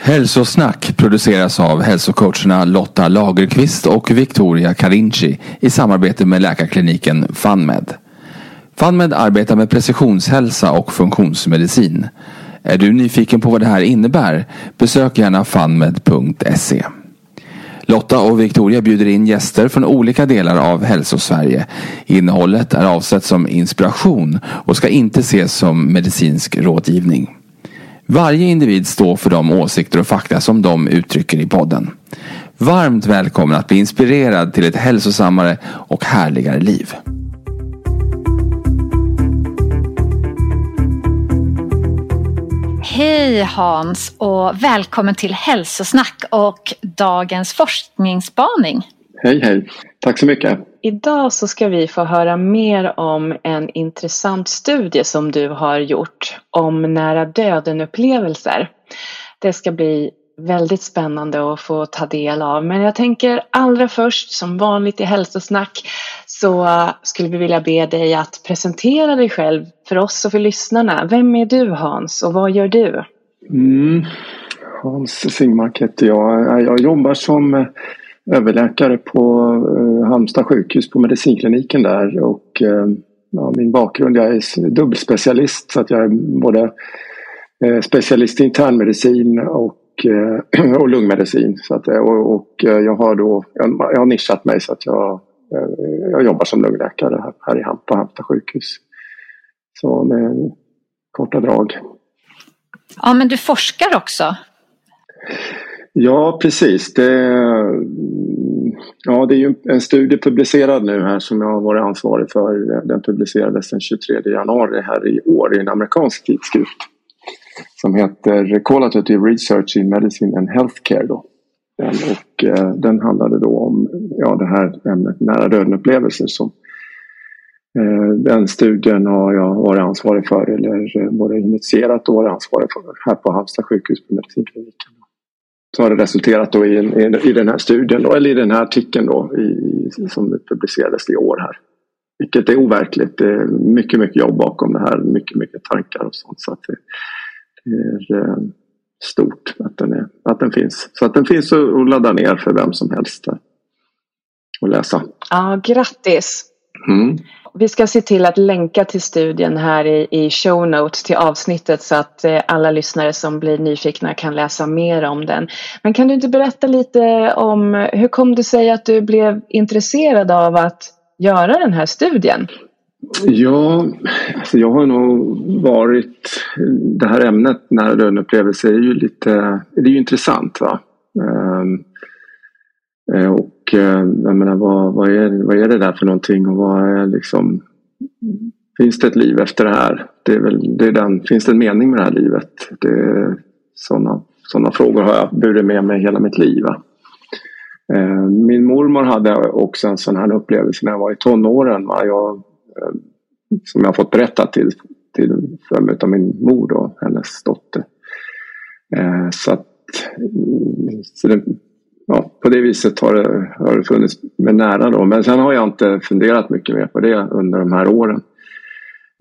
Hälsosnack produceras av hälsocoacherna Lotta Lagerqvist och Victoria Carinci i samarbete med läkarkliniken FunMed. FunMed arbetar med precisionshälsa och funktionsmedicin. Är du nyfiken på vad det här innebär? Besök gärna funmed.se. Lotta och Victoria bjuder in gäster från olika delar av Hälsosverige. Innehållet är avsett som inspiration och ska inte ses som medicinsk rådgivning. Varje individ står för de åsikter och fakta som de uttrycker i podden. Varmt välkommen att bli inspirerad till ett hälsosammare och härligare liv. Hej Hans och välkommen till Hälsosnack och dagens forskningsspaning. Hej hej, tack så mycket. Idag så ska vi få höra mer om en intressant studie som du har gjort om nära döden-upplevelser. Det ska bli väldigt spännande att få ta del av. Men jag tänker allra först, som vanligt i hälsosnack, så skulle vi vilja be dig att presentera dig själv för oss och för lyssnarna. Vem är du Hans och vad gör du? Mm. Hans Singmark heter jag. Jag jobbar som överläkare på eh, Halmstad sjukhus på medicinkliniken där och eh, ja, min bakgrund, jag är dubbelspecialist så att jag är både eh, specialist i internmedicin och och lungmedicin. Så att, och, och jag har då jag, jag har nischat mig så att jag, jag jobbar som lungläkare här, här i Ham, på Halmstad sjukhus. Så med korta drag. Ja, men du forskar också? Ja, precis. Det, ja, det är ju en studie publicerad nu här som jag har varit ansvarig för. Den publicerades den 23 januari här i år i en amerikansk tidskrift som heter Qualitative Research in Medicine and Healthcare. Då. Och eh, den handlade då om ja, det här ämnet nära döden-upplevelser som eh, den studien har jag varit ansvarig för eller eh, både initierat och varit ansvarig för här på Halmstad sjukhus på medicinkliniken. Så har det resulterat då i, i, i den här studien då, eller i den här artikeln då i, som publicerades i år här. Vilket är overkligt. Det är mycket, mycket jobb bakom det här. Mycket, mycket tankar och sånt. Så att det, är eh, stort att den, är, att den finns. Så att den finns att ladda ner för vem som helst att läsa. Ja, grattis! Mm. Vi ska se till att länka till studien här i, i show notes till avsnittet så att eh, alla lyssnare som blir nyfikna kan läsa mer om den. Men kan du inte berätta lite om hur kom det sig att du blev intresserad av att göra den här studien? Ja, alltså jag har nog varit... Det här ämnet nära döden-upplevelse är ju lite... Det är ju intressant. va. Um, Eh, och eh, jag menar, vad, vad, är, vad är det där för någonting och vad är liksom... Finns det ett liv efter det här? Det är väl, det är den, finns det en mening med det här livet? Det sådana, sådana frågor har jag burit med mig hela mitt liv. Va? Eh, min mormor hade också en sån här upplevelse när jag var i tonåren. Va? Jag som jag har fått berättat till, till för mig av min mor då, hennes dotter. Så att mm, så det, ja, på det viset har det, har det funnits med nära då. Men sen har jag inte funderat mycket mer på det under de här åren.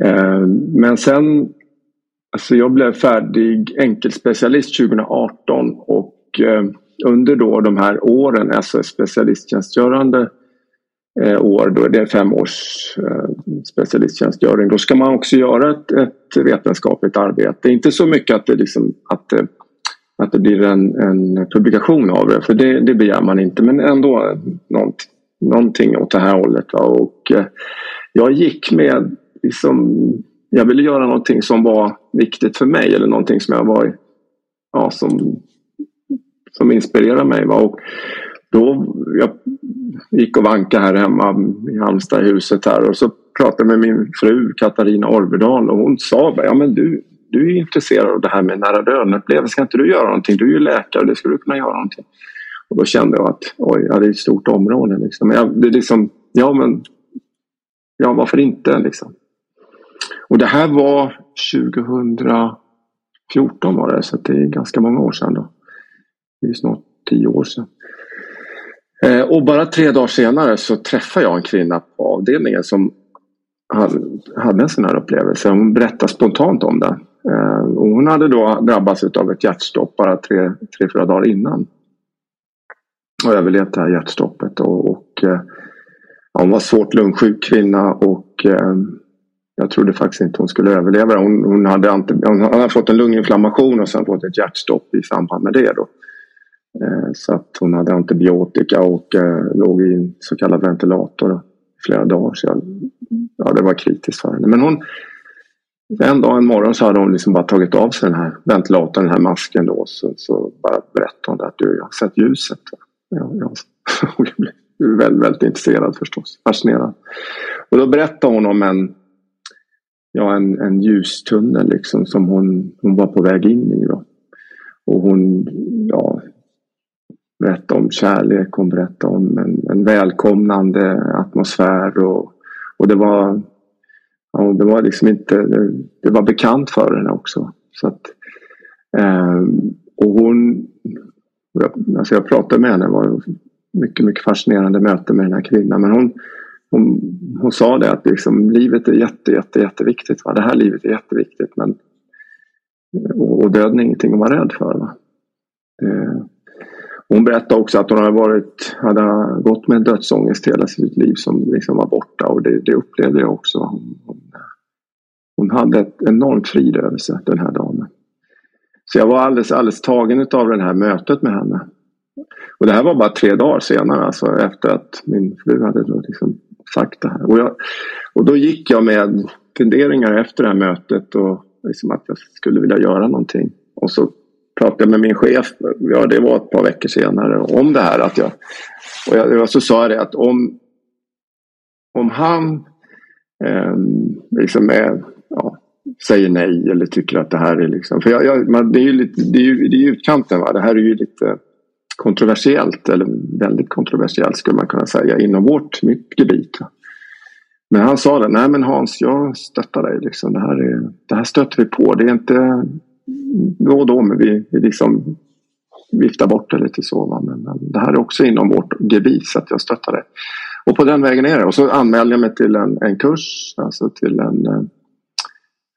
Eh, men sen, alltså jag blev färdig enkelspecialist 2018 och eh, under då de här åren, alltså specialisttjänstgörande eh, år, då är det fem års eh, specialisttjänstgöring. Då ska man också göra ett, ett vetenskapligt arbete. Inte så mycket att det, liksom, att, det, att det blir en, en publikation av det, för det, det begär man inte. Men ändå nånt, någonting åt det här hållet. Va? Och, eh, jag gick med, liksom, jag ville göra någonting som var viktigt för mig eller någonting som jag var ja, som, som inspirerade mig. Va? Och då, jag gick och vankade här hemma i Halmstad huset här och så pratade med min fru Katarina Orvedal och hon sa ja men du, du är intresserad av det här med nära döden-upplevelse. Ska inte du göra någonting? Du är ju läkare, det skulle du kunna göra någonting. Och då kände jag att oj, ja, det är ett stort område. Liksom. Jag, det är liksom, ja men ja, varför inte liksom. Och det här var 2014 var det, så det är ganska många år sedan då. Det är snart tio år sedan. Eh, och bara tre dagar senare så träffade jag en kvinna på avdelningen som hade en sån här upplevelse. Hon berättade spontant om det. Ehm, och hon hade då drabbats av ett hjärtstopp bara tre, tre fyra dagar innan. Och överlevt det här hjärtstoppet. Och, och ja, hon var svårt lungsjuk kvinna och ehm, jag trodde faktiskt inte hon skulle överleva. Hon, hon, hade, hon hade fått en lunginflammation och sen fått ett hjärtstopp i samband med det. Då. Eh, så att hon hade antibiotika och eh, låg i en så kallad ventilator i flera dagar. Så jag, ja, det var kritiskt för henne. Men hon, en dag, en morgon så hade hon liksom bara tagit av sig den här ventilatorn, den här masken då. Så, så bara berättade hon att du, jag har sett ljuset. Ja, jag, Hon blev väldigt, väldigt intresserad förstås, fascinerad. Och då berättade hon om en, ja, en, en ljustunnel liksom som hon, hon var på väg in i. Då. Och hon, ja, Berättade om kärlek, hon berättade om en, en välkomnande atmosfär och, och det var och det var liksom inte, det, var bekant för henne också. Så att, eh, och hon, alltså jag pratade med henne, det var mycket, mycket fascinerande möte med den här kvinnan. Men hon, hon, hon sa det att liksom, livet är jätte, jätte, jätteviktigt. Va? Det här livet är jätteviktigt. Men, och, och döden är ingenting att vara rädd för. Va? Eh, hon berättade också att hon hade, varit, hade gått med dödsångest hela sitt liv som liksom var borta och det, det upplevde jag också. Hon, hon, hon hade ett enormt frid över sig den här damen. Så jag var alldeles, alldeles tagen av det här mötet med henne. Och det här var bara tre dagar senare, alltså efter att min fru hade liksom sagt det här. Och, jag, och då gick jag med funderingar efter det här mötet och liksom att jag skulle vilja göra någonting. Och så pratade med min chef, ja det var ett par veckor senare, om det här. Att jag, och jag, så sa jag det att om, om han eh, liksom är, ja, säger nej eller tycker att det här är liksom... För jag, jag, man, det är ju lite, det är ju, det är utkanten va. Det här är ju lite kontroversiellt eller väldigt kontroversiellt skulle man kunna säga inom vårt, gebit. Men han sa det, nej men Hans jag stöttar dig liksom. Det här, är, det här stöter vi på. Det är inte då och då, men vi, vi liksom viftar bort det lite så. Va? Men, men, det här är också inom vårt gebit så att jag stöttar det. Och på den vägen är det. Och så anmälde jag mig till en, en kurs, alltså till en eh,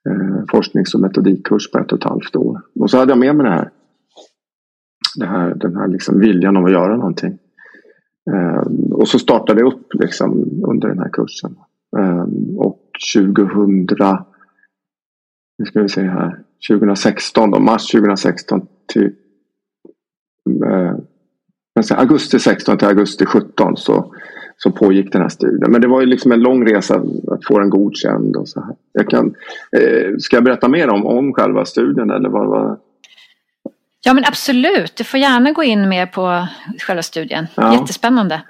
eh, forsknings och metodikkurs på ett och ett halvt år. Och så hade jag med mig det här. Det här den här liksom viljan av att göra någonting. Eh, och så startade jag upp liksom under den här kursen. Eh, och 2000, nu ska vi se här, 2016 då, mars 2016 till eh, augusti 16 till augusti 17 så, så pågick den här studien. Men det var ju liksom en lång resa att få den godkänd och så här. Jag kan, eh, ska jag berätta mer om, om själva studien eller vad, vad? Ja men absolut, du får gärna gå in mer på själva studien. Ja. Jättespännande.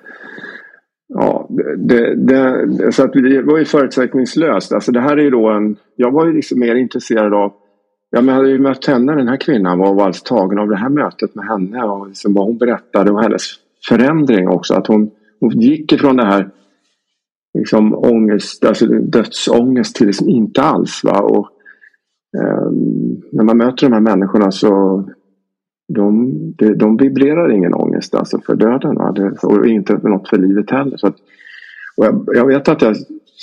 Ja, det, det, så att det var ju förutsättningslöst. Alltså det här är ju då en, jag var ju liksom mer intresserad av Ja, men jag hade ju mött henne, den här kvinnan, var alldeles tagen av det här mötet med henne och liksom vad hon berättade och hennes förändring också. Att hon, hon gick ifrån det här liksom ångest, alltså dödsångest till liksom inte alls. Va? Och, eh, när man möter de här människorna så de, de, de vibrerar ingen ångest alltså för döden. Va? Det, och inte något för livet heller. Så att, och jag, jag, vet att jag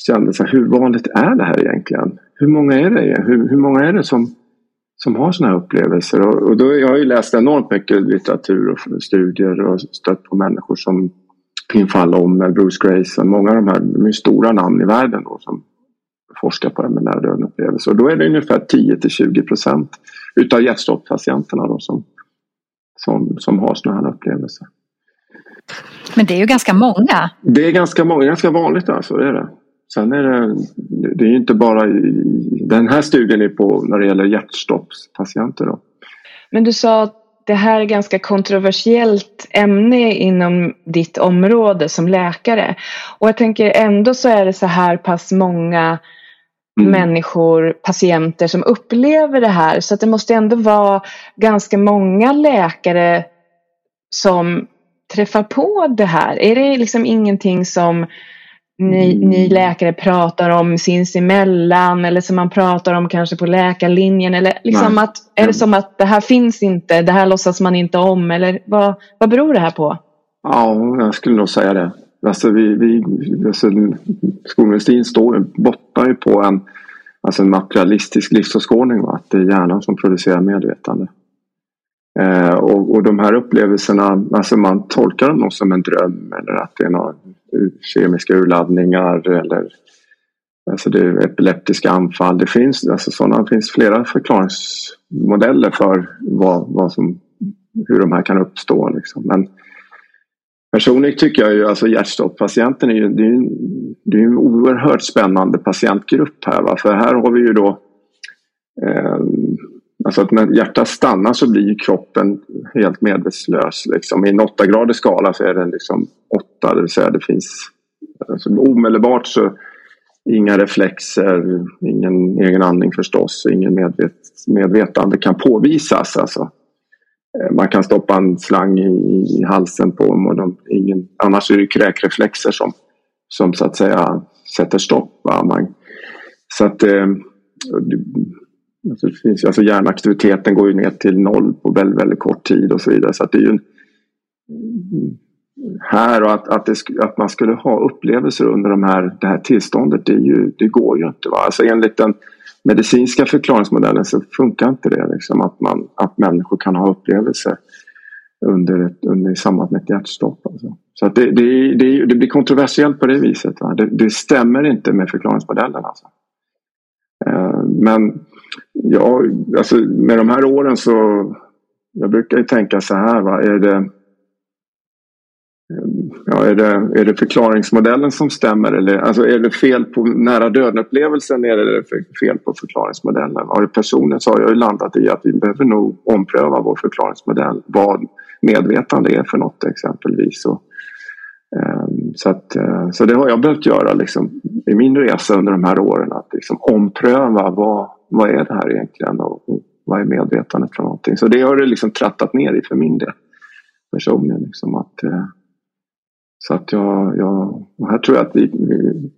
kände så här, hur vanligt är det här egentligen? Hur många är det? Hur, hur många är det som som har sådana här upplevelser. Och, och då, jag har ju läst enormt mycket litteratur och studier och stött på människor som, Pim Fallon, Bruce Grayson, många av de här de är stora namn i världen då som forskar på det med nära döden upplevelser. Och då är det ungefär 10 till 20 procent utav hjärtstoppspatienterna då som, som, som har sådana här upplevelser. Men det är ju ganska många. Det är ganska många, ganska vanligt alltså, det är det. Sen är det, det är inte bara den här studien är på när det gäller hjärtstoppspatienter då. Men du sa att det här är ganska kontroversiellt ämne inom ditt område som läkare. Och jag tänker ändå så är det så här pass många mm. människor, patienter som upplever det här. Så att det måste ändå vara ganska många läkare som träffar på det här. Är det liksom ingenting som ni, ni mm. läkare pratar om sinsemellan eller som man pratar om kanske på läkarlinjen? Eller liksom att, är det som att det här finns inte, det här låtsas man inte om eller vad, vad beror det här på? Ja, jag skulle nog säga det. Alltså vi, vi, alltså, skolmedicin står, bottnar ju på en, alltså en materialistisk livsåskådning. Att det är hjärnan som producerar medvetande. Eh, och, och de här upplevelserna, alltså man tolkar dem som en dröm eller att det är några kemiska urladdningar eller alltså det är epileptiska anfall. Det finns, alltså sådana, det finns flera förklaringsmodeller för vad, vad som, hur de här kan uppstå. Liksom. Men personligen tycker jag ju alltså hjärtstoppspatienten är ju, det är ju det är en oerhört spännande patientgrupp här. Va? För här har vi ju då eh, Alltså att när hjärtat stannar så blir kroppen helt medvetslös. Liksom. I en 8-gradig skala så är den liksom 8, det vill säga det finns alltså omedelbart så inga reflexer, ingen egen andning förstås, ingen medvet, medvetande kan påvisas. Alltså. Eh, man kan stoppa en slang i, i halsen på dem och de, ingen, annars är det kräkreflexer som, som så att säga sätter stopp. Man, så att eh, Alltså, det finns, alltså hjärnaktiviteten går ju ner till noll på väldigt, väldigt kort tid och så vidare. Så att det är ju en, här och att, att, det, att man skulle ha upplevelser under de här, det här tillståndet det, ju, det går ju inte. Va? Alltså enligt den medicinska förklaringsmodellen så funkar inte det. Liksom, att, man, att människor kan ha upplevelser under, under, i samband med ett hjärtstopp. Alltså. Så att det, det, det, det, blir kontroversiellt på det viset. Va? Det, det stämmer inte med förklaringsmodellen. Alltså. Eh, men Ja, alltså med de här åren så jag brukar ju tänka så här. Va? Är, det, ja, är, det, är det förklaringsmodellen som stämmer? Eller, alltså är det fel på nära döden-upplevelsen eller är det fel på förklaringsmodellen? Och personligen så har jag ju landat i att vi behöver nog ompröva vår förklaringsmodell. Vad medvetande är för något exempelvis. Och, um, så, att, uh, så det har jag behövt göra liksom, i min resa under de här åren. Att liksom ompröva vad, vad är det här egentligen och vad är medvetandet för någonting. Så det har det liksom trattat ner i för min del personligen. Liksom att, eh, så att jag, jag här tror jag att vi,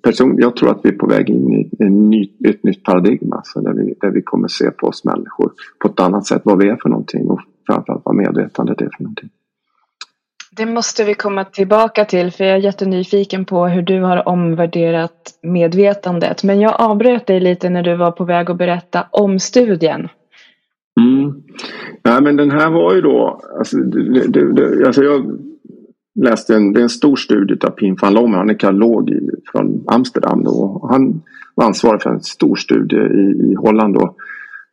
person, jag tror att vi är på väg in i en ny, ett nytt paradigm. Alltså där, vi, där vi kommer se på oss människor på ett annat sätt. Vad vi är för någonting och framförallt vad medvetandet är för någonting. Det måste vi komma tillbaka till för jag är jättenyfiken på hur du har omvärderat medvetandet. Men jag avbröt dig lite när du var på väg att berätta om studien. Mm. Nej men den här var ju då, alltså, det, det, det, alltså jag läste en, det är en stor studie av Pim van Lommel, han är kardiolog från Amsterdam då. Han var ansvarig för en stor studie i, i Holland då,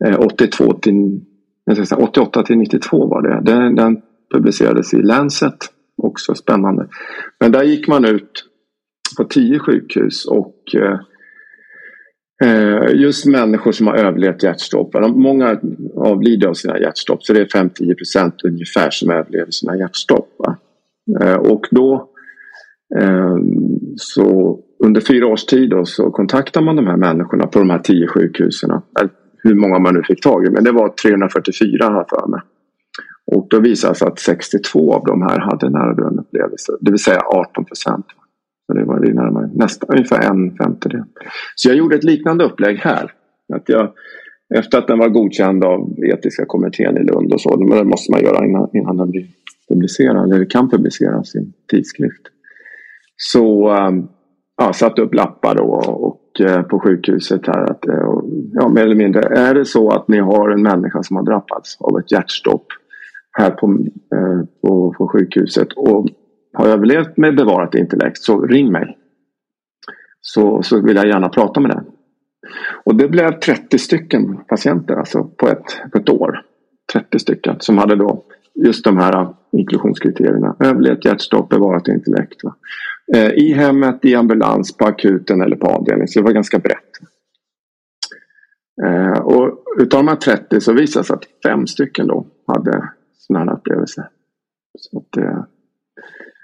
eh, 82 till, 88 till 92 var det. Den, den publicerades i Lancet. Också spännande. Men där gick man ut på tio sjukhus och eh, eh, just människor som har överlevt hjärtstopp. Många avlider av sina hjärtstopp så det är 5-10 procent ungefär som överlever sina hjärtstopp. Eh, och då så under fyra års tid då, så kontaktar man de här människorna på de här tio sjukhusen. Hur många man nu fick tag i men det var 344 har jag för mig. Och då visade det sig att 62 av de här hade nära döden upplevelser. Det vill säga 18 procent. Det var det närmare, nästan ungefär en femtedel. Så jag gjorde ett liknande upplägg här. Att jag, efter att den var godkänd av etiska kommittén i Lund och så. Men det måste man göra innan, innan den blir publicerad. Eller kan publiceras i en tidskrift. Så ehm, ja, satte upp lappar då och, eh, på sjukhuset här. Att, eh, ja, mer eller mindre. Är det så att ni har en människa som har drabbats av ett hjärtstopp här på, eh, på, på sjukhuset och har överlevt med bevarat intellekt så ring mig. Så, så vill jag gärna prata med dig. Och det blev 30 stycken patienter alltså på ett, på ett år. 30 stycken som hade då just de här inklusionskriterierna. Överlevt hjärtstopp, bevarat intellekt. Va? Eh, I hemmet, i ambulans, på akuten eller på avdelning. Så det var ganska brett. Eh, och utav de här 30 så visade det sig att fem stycken då hade sådana här upplevelser. Så att, eh,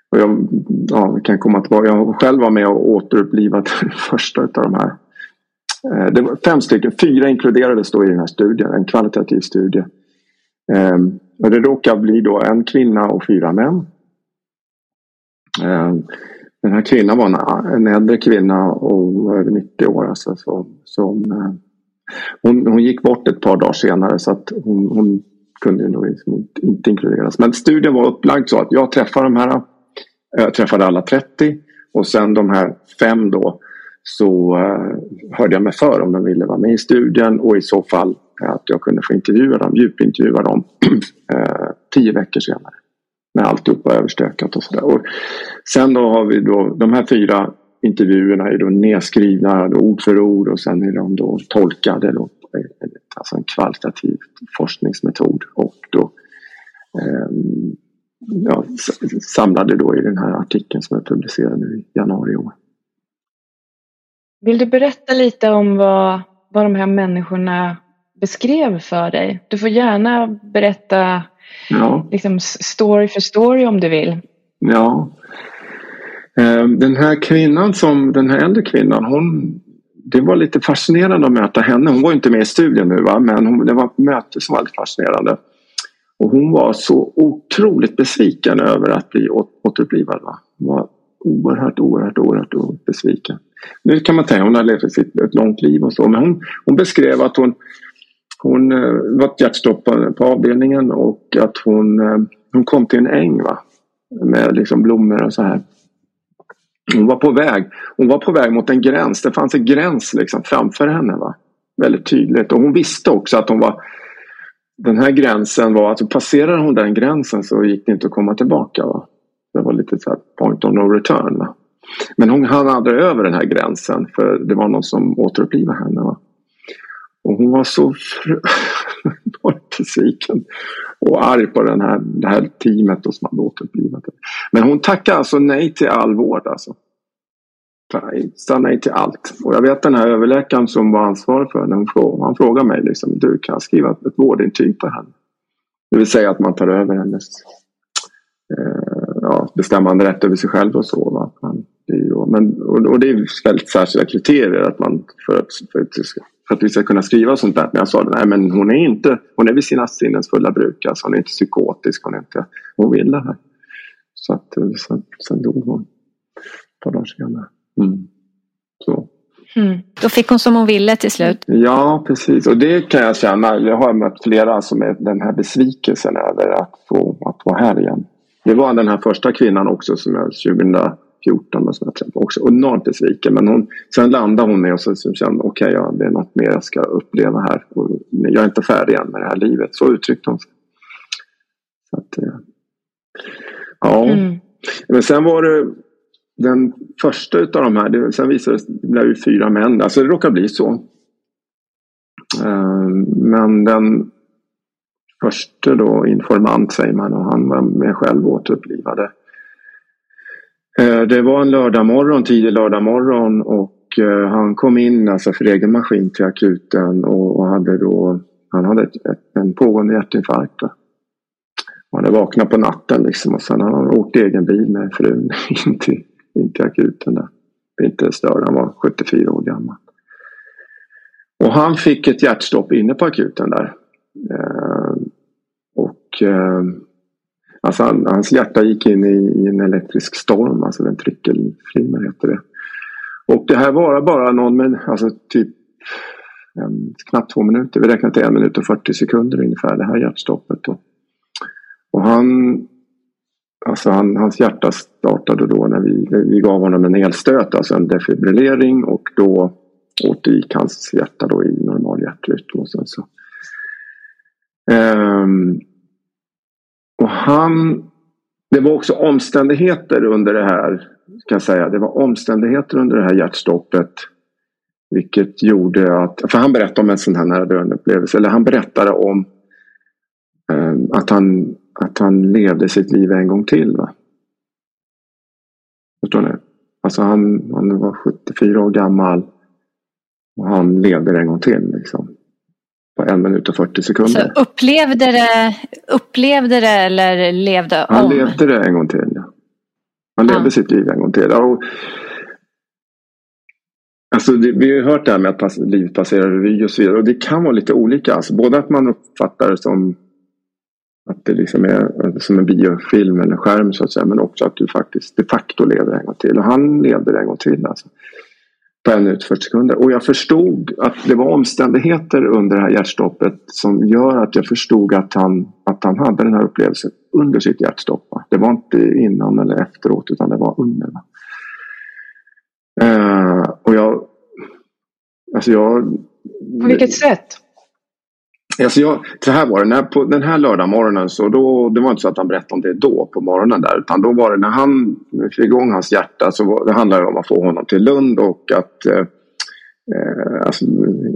och jag ja, kan komma tillbaka. Jag själv var med och återupplivat den första utav de här. Eh, det var fem stycken, fyra inkluderades då i den här studien, en kvalitativ studie. Eh, och det råkar bli då en kvinna och fyra män. Den här kvinnan var en, en äldre kvinna och var över 90 år. Alltså, som, som, hon, hon gick bort ett par dagar senare så att hon, hon kunde nog liksom inte, inte inkluderas. Men studien var upplagd så att jag träffade de här. Jag träffade alla 30 och sen de här fem då så eh, hörde jag mig för om de ville vara med i studien och i så fall att jag kunde få intervjua dem, djupintervjua dem eh, tio veckor senare. När alltihopa överstökat och sådär. Sen då har vi då de här fyra intervjuerna är då nedskrivna då, ord för ord och sen är de då tolkade. Då, alltså en kvalitativ forskningsmetod och då eh, ja, samlade då i den här artikeln som är publicerad nu i januari i år. Vill du berätta lite om vad, vad de här människorna beskrev för dig? Du får gärna berätta ja. liksom, story för story om du vill. Ja, Ehm, den här kvinnan som, den här äldre kvinnan, hon det var lite fascinerande att möta henne. Hon var inte med i studien nu va? men hon, det var ett möte som var väldigt fascinerande. Och hon var så otroligt besviken över att bli återupplivad. Va? Hon var oerhört, oerhört, oerhört besviken. Nu kan man tänka, hon har levt ett, ett långt liv och så men hon, hon beskrev att hon hon eh, var ett hjärtstopp på, på avdelningen och att hon, eh, hon kom till en äng va? med liksom blommor och så här. Hon var på väg. Hon var på väg mot en gräns. Det fanns en gräns liksom framför henne. Va? Väldigt tydligt. Och hon visste också att hon var den här gränsen var, alltså passerade hon den gränsen så gick det inte att komma tillbaka. Va? Det var lite så här point of no return. Va? Men hon hann aldrig över den här gränsen för det var någon som återupplivade henne. Va? Och hon var så besviken och arg på den här, det här teamet som hade återupplivat Men hon tackade alltså nej till all vård. Alltså. Sa nej till allt. Och jag vet den här överläkaren som var ansvarig för henne. Han frågade mig liksom, du kan skriva ett vårdintyg på henne. Det vill säga att man tar över hennes eh, ja, bestämmande rätt över sig själv och så. Va? Det är, men, och, och, det är väldigt särskilda kriterier att man för att, för att för att vi ska kunna skriva sånt där. Men jag sa nej men hon är inte, hon är vid sina sinnens fulla bruk. Alltså, hon är inte psykotisk, hon, är inte, hon vill det här. Så att sen, sen dog hon ett par dagar senare. Mm. Så. Mm. Då fick hon som hon ville till slut. Ja, precis. Och det kan jag känna. Jag har mött flera som är den här besvikelsen över att få att vara här igen. Det var den här första kvinnan också som jag 2000 14 och sådär. Också enormt besviken. Men hon, sen landade hon i och så, så kände okej, okay, ja, det är något mer jag ska uppleva här. Och jag är inte färdig än med det här livet. Så uttryckte hon sig. Så att, eh, ja. Mm. Men sen var det den första utav de här. Det, sen visade det det blev ju fyra män. Alltså det råkar bli så. Uh, men den första då informant säger man och han var med själv återupplivade. Eh, det var en lördag morgon, tidig lördag morgon och eh, han kom in alltså för egen maskin till akuten och hade då han hade ett, ett, en pågående hjärtinfarkt. Han hade vaknat på natten liksom och sen hade han åkt egen bil med frun in till, in till akuten. Där. Inte större, han var 74 år gammal. Och han fick ett hjärtstopp inne på akuten där. Eh, och Alltså han, hans hjärta gick in i, i, en elektrisk storm, alltså en tryckelflimmer heter det. Och det här var bara någon, men alltså typ en, knappt två minuter. Vi räknar till en minut och 40 sekunder ungefär det här hjärtstoppet. Och, och han, alltså han, hans hjärta startade då när vi, vi gav honom en elstöt, alltså en defibrillering och då återgick hans hjärta då i normal hjärtrytm. Och sen så, um, och han det var också omständigheter under det här, kan jag säga. Det var omständigheter under det här hjärtstoppet. Vilket gjorde att, för han berättade om en sån här nära döden upplevelse. Eller han berättade om eh, att, han, att han levde sitt liv en gång till. Va? Förstår ni? Alltså han, han var 74 år gammal. Och han levde en gång till. Liksom. På en minut och 40 sekunder. Så upplevde det, upplevde det eller levde om? Han levde det en gång till. Ja. Han levde ja. sitt liv en gång till. Och, alltså det, vi har hört det här med att pass, livet passerar revy och så vidare. Och det kan vara lite olika. Alltså både att man uppfattar det som att det liksom är som en biofilm eller skärm så att säga. Men också att du faktiskt de facto lever en gång till. Och han levde det en gång till. Alltså på en minut 40 sekunder. Och jag förstod att det var omständigheter under det här hjärtstoppet som gör att jag förstod att han, att han hade den här upplevelsen under sitt hjärtstopp. Det var inte innan eller efteråt utan det var under. Uh, och jag... Alltså jag... På vilket sätt? Alltså jag, så här var det, när, på den här lördagmorgonen så då, det var inte så att han berättade om det då på morgonen där utan då var det när han fick igång hans hjärta så var, det handlade om att få honom till Lund och att eh, eh alltså,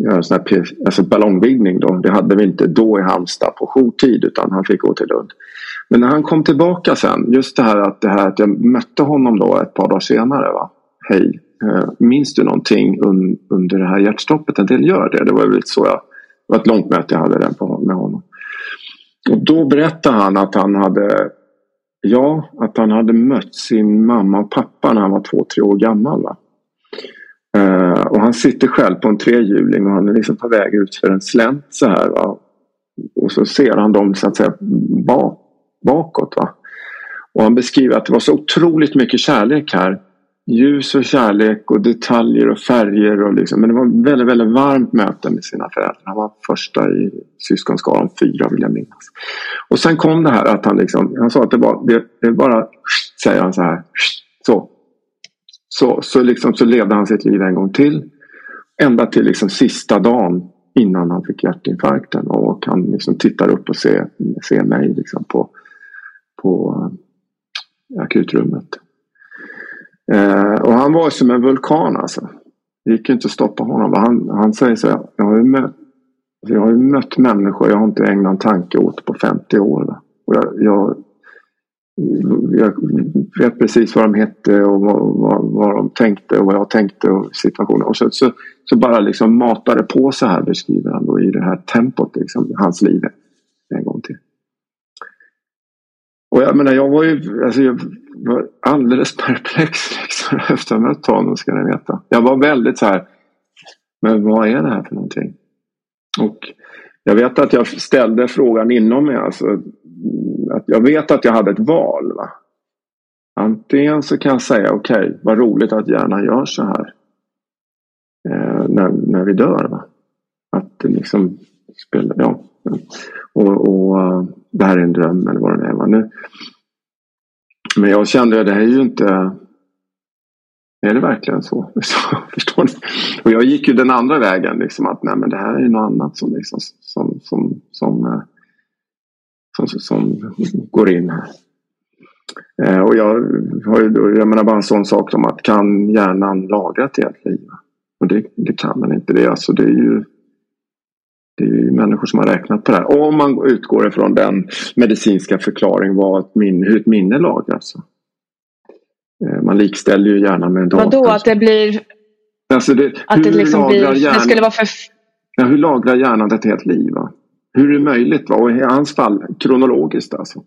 göra en sån här alltså ballongvigning då. Det hade vi inte då i Halmstad på jourtid utan han fick gå till Lund. Men när han kom tillbaka sen, just det här att, det här att jag mötte honom då ett par dagar senare. Va? Hej, eh, minns du någonting un, under det här hjärtstoppet? En del gör det. Det var väl lite så jag det var ett långt möte jag hade där med honom. Och då berättade han att han hade Ja, att han hade mött sin mamma och pappa när han var två, tre år gammal. Va? Uh, och han sitter själv på en trehjuling och han är liksom på väg ut för en slänt så här. Va? Och så ser han dem så att säga bak, bakåt. Va? Och han beskriver att det var så otroligt mycket kärlek här ljus och kärlek och detaljer och färger. Och liksom. Men det var ett väldigt, väldigt varmt möte med sina föräldrar. Han var första i syskonskaran, fyra vill jag minnas. Och sen kom det här att han liksom, han sa att det var, det, det bara, säger han så här, så. Så, så, liksom, så levde han sitt liv en gång till. Ända till liksom sista dagen innan han fick hjärtinfarkten. Och han liksom tittar upp och ser, ser mig liksom på, på eh, akutrummet. Eh, och han var som en vulkan alltså. Det gick inte att stoppa honom. Han, han säger så här, jag har, ju mött, alltså, jag har ju mött människor jag har inte ägnat en tanke åt på 50 år. Va? Och jag, jag, jag, vet precis vad de hette och vad, vad, vad, de tänkte och vad jag tänkte och situationen. Och så, så, så bara liksom matade på så här beskriver han då i det här tempot liksom, hans liv en gång till. Och jag menar jag var ju, alltså jag, var alldeles perplex liksom, efter att ha mött honom ska ni veta. Jag var väldigt så här, men vad är det här för någonting? Och jag vet att jag ställde frågan inom mig. Alltså, att jag vet att jag hade ett val. Va? Antingen så kan jag säga okej, okay, vad roligt att hjärnan gör så här. Eh, när, när vi dör. Va? Att det liksom spelar, ja. Och, och eh, det här är en dröm eller vad det är. Va? Nu, men jag kände att det här är ju inte... Är det verkligen så? Förstår ni? Och jag gick ju den andra vägen. Liksom, att nej, men det här är ju något annat som, liksom, som, som, som, som, som, som går in här. Eh, och jag har ju, jag menar bara en sån sak som att kan hjärnan lagra ett helt liv? Och det, det kan den inte. Det är, alltså, det är ju det är ju människor som har räknat på det här. Om man utgår ifrån den medicinska förklaring vad ett minne, hur ett minne lagras. Eh, man likställer ju gärna med en dator. Vadå att det blir... Alltså det, att det liksom blir... Hjärnan, det skulle vara för... Ja, hur lagrar hjärnan ett helt liv? Va? Hur är det möjligt? Va? Och i hans fall kronologiskt alltså.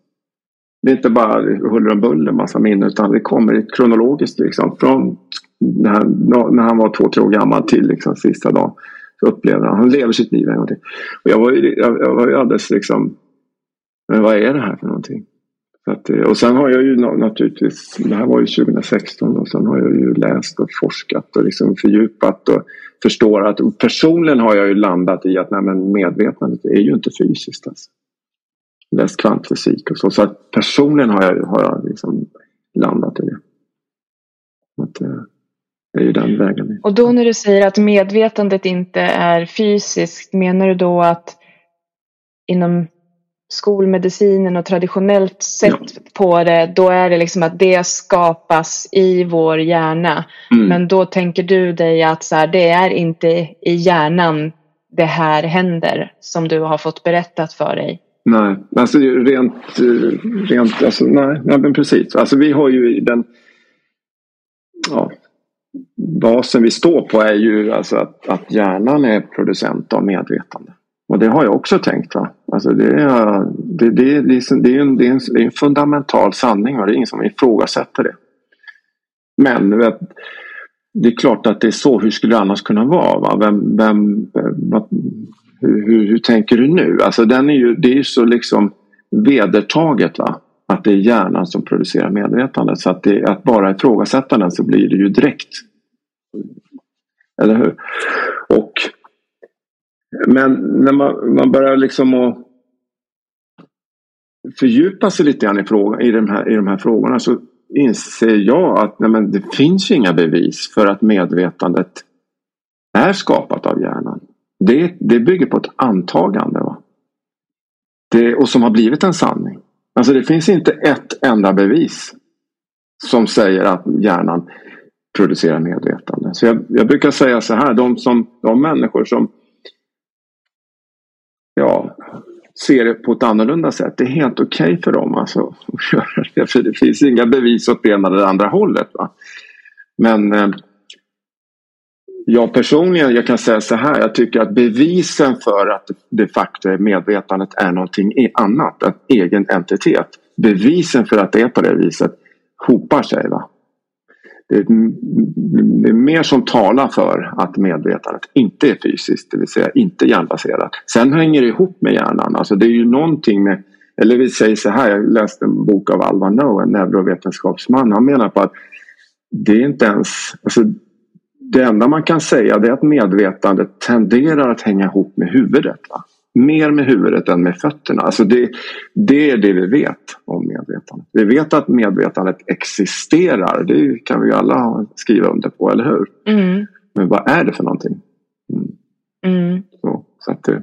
Det är inte bara huller om buller massa minnen utan det kommer kronologiskt liksom. Från när han, när han var två, tre år gammal till liksom sista dagen upplever han. Han lever sitt liv en gång till. Och jag var ju, jag, jag var ju alldeles liksom, men vad är det här för någonting? Att, eh, och sen har jag ju naturligtvis, det här var ju 2016 och sen har jag ju läst och forskat och liksom fördjupat och förstår att personligen har jag ju landat i att nej, men medvetandet är ju inte fysiskt. Alltså. Läst kvantfysik och så. Så att personligen har jag, har jag liksom landat i det. Att, eh, det är ju den vägen. Och då när du säger att medvetandet inte är fysiskt, menar du då att inom skolmedicinen och traditionellt sett ja. på det, då är det liksom att det skapas i vår hjärna. Mm. Men då tänker du dig att så här, det är inte i hjärnan det här händer som du har fått berättat för dig. Nej, alltså rent, rent alltså, nej, nej men precis. Alltså vi har ju den ja, basen vi står på är ju alltså att, att hjärnan är producent av medvetande. Och det har jag också tänkt. Va? Alltså det, är, det, det, det, är, liksom, det, är en, det, är en, det är en fundamental sanning och det är ingen som ifrågasätter det. Men vet, det är klart att det är så. Hur skulle det annars kunna vara? Va? Vem, vem, vad, hur, hur, hur, tänker du nu? Alltså den är ju, det är ju så liksom vedertaget. Va? Att det är hjärnan som producerar medvetande. Så att, det, att bara ifrågasätta den så blir det ju direkt. Eller hur? Och men när man, man börjar liksom att fördjupa sig lite grann i, fråga, i, de här, i de här frågorna så inser jag att nej men, det finns inga bevis för att medvetandet är skapat av hjärnan. Det, det bygger på ett antagande. Va? Det, och som har blivit en sanning. Alltså det finns inte ett enda bevis som säger att hjärnan producerar medvetande. Så jag, jag brukar säga så här, de, som, de människor som ja, ser det på ett annorlunda sätt. Det är helt okej okay för dem alltså, att göra det. För det finns inga bevis åt det ena eller andra hållet. Va? Men eh, jag personligen, jag kan säga så här. Jag tycker att bevisen för att de facto medvetandet är någonting annat. En egen entitet. Bevisen för att det är på det viset hopar sig. Va? det är mer som talar för att medvetandet inte är fysiskt, det vill säga inte hjärnbaserat. Sen hänger det ihop med hjärnan. Alltså det är ju någonting med, eller vi säger så här, jag läste en bok av Alva Noe, en neurovetenskapsman. Han menar på att det är inte ens, alltså det enda man kan säga är att medvetandet tenderar att hänga ihop med huvudet. Va? mer med huvudet än med fötterna. Alltså det, det är det vi vet om medvetandet. Vi vet att medvetandet existerar. Det kan vi alla skriva under på, eller hur? Mm. Men vad är det för någonting? Mm. Mm. Så, så att det,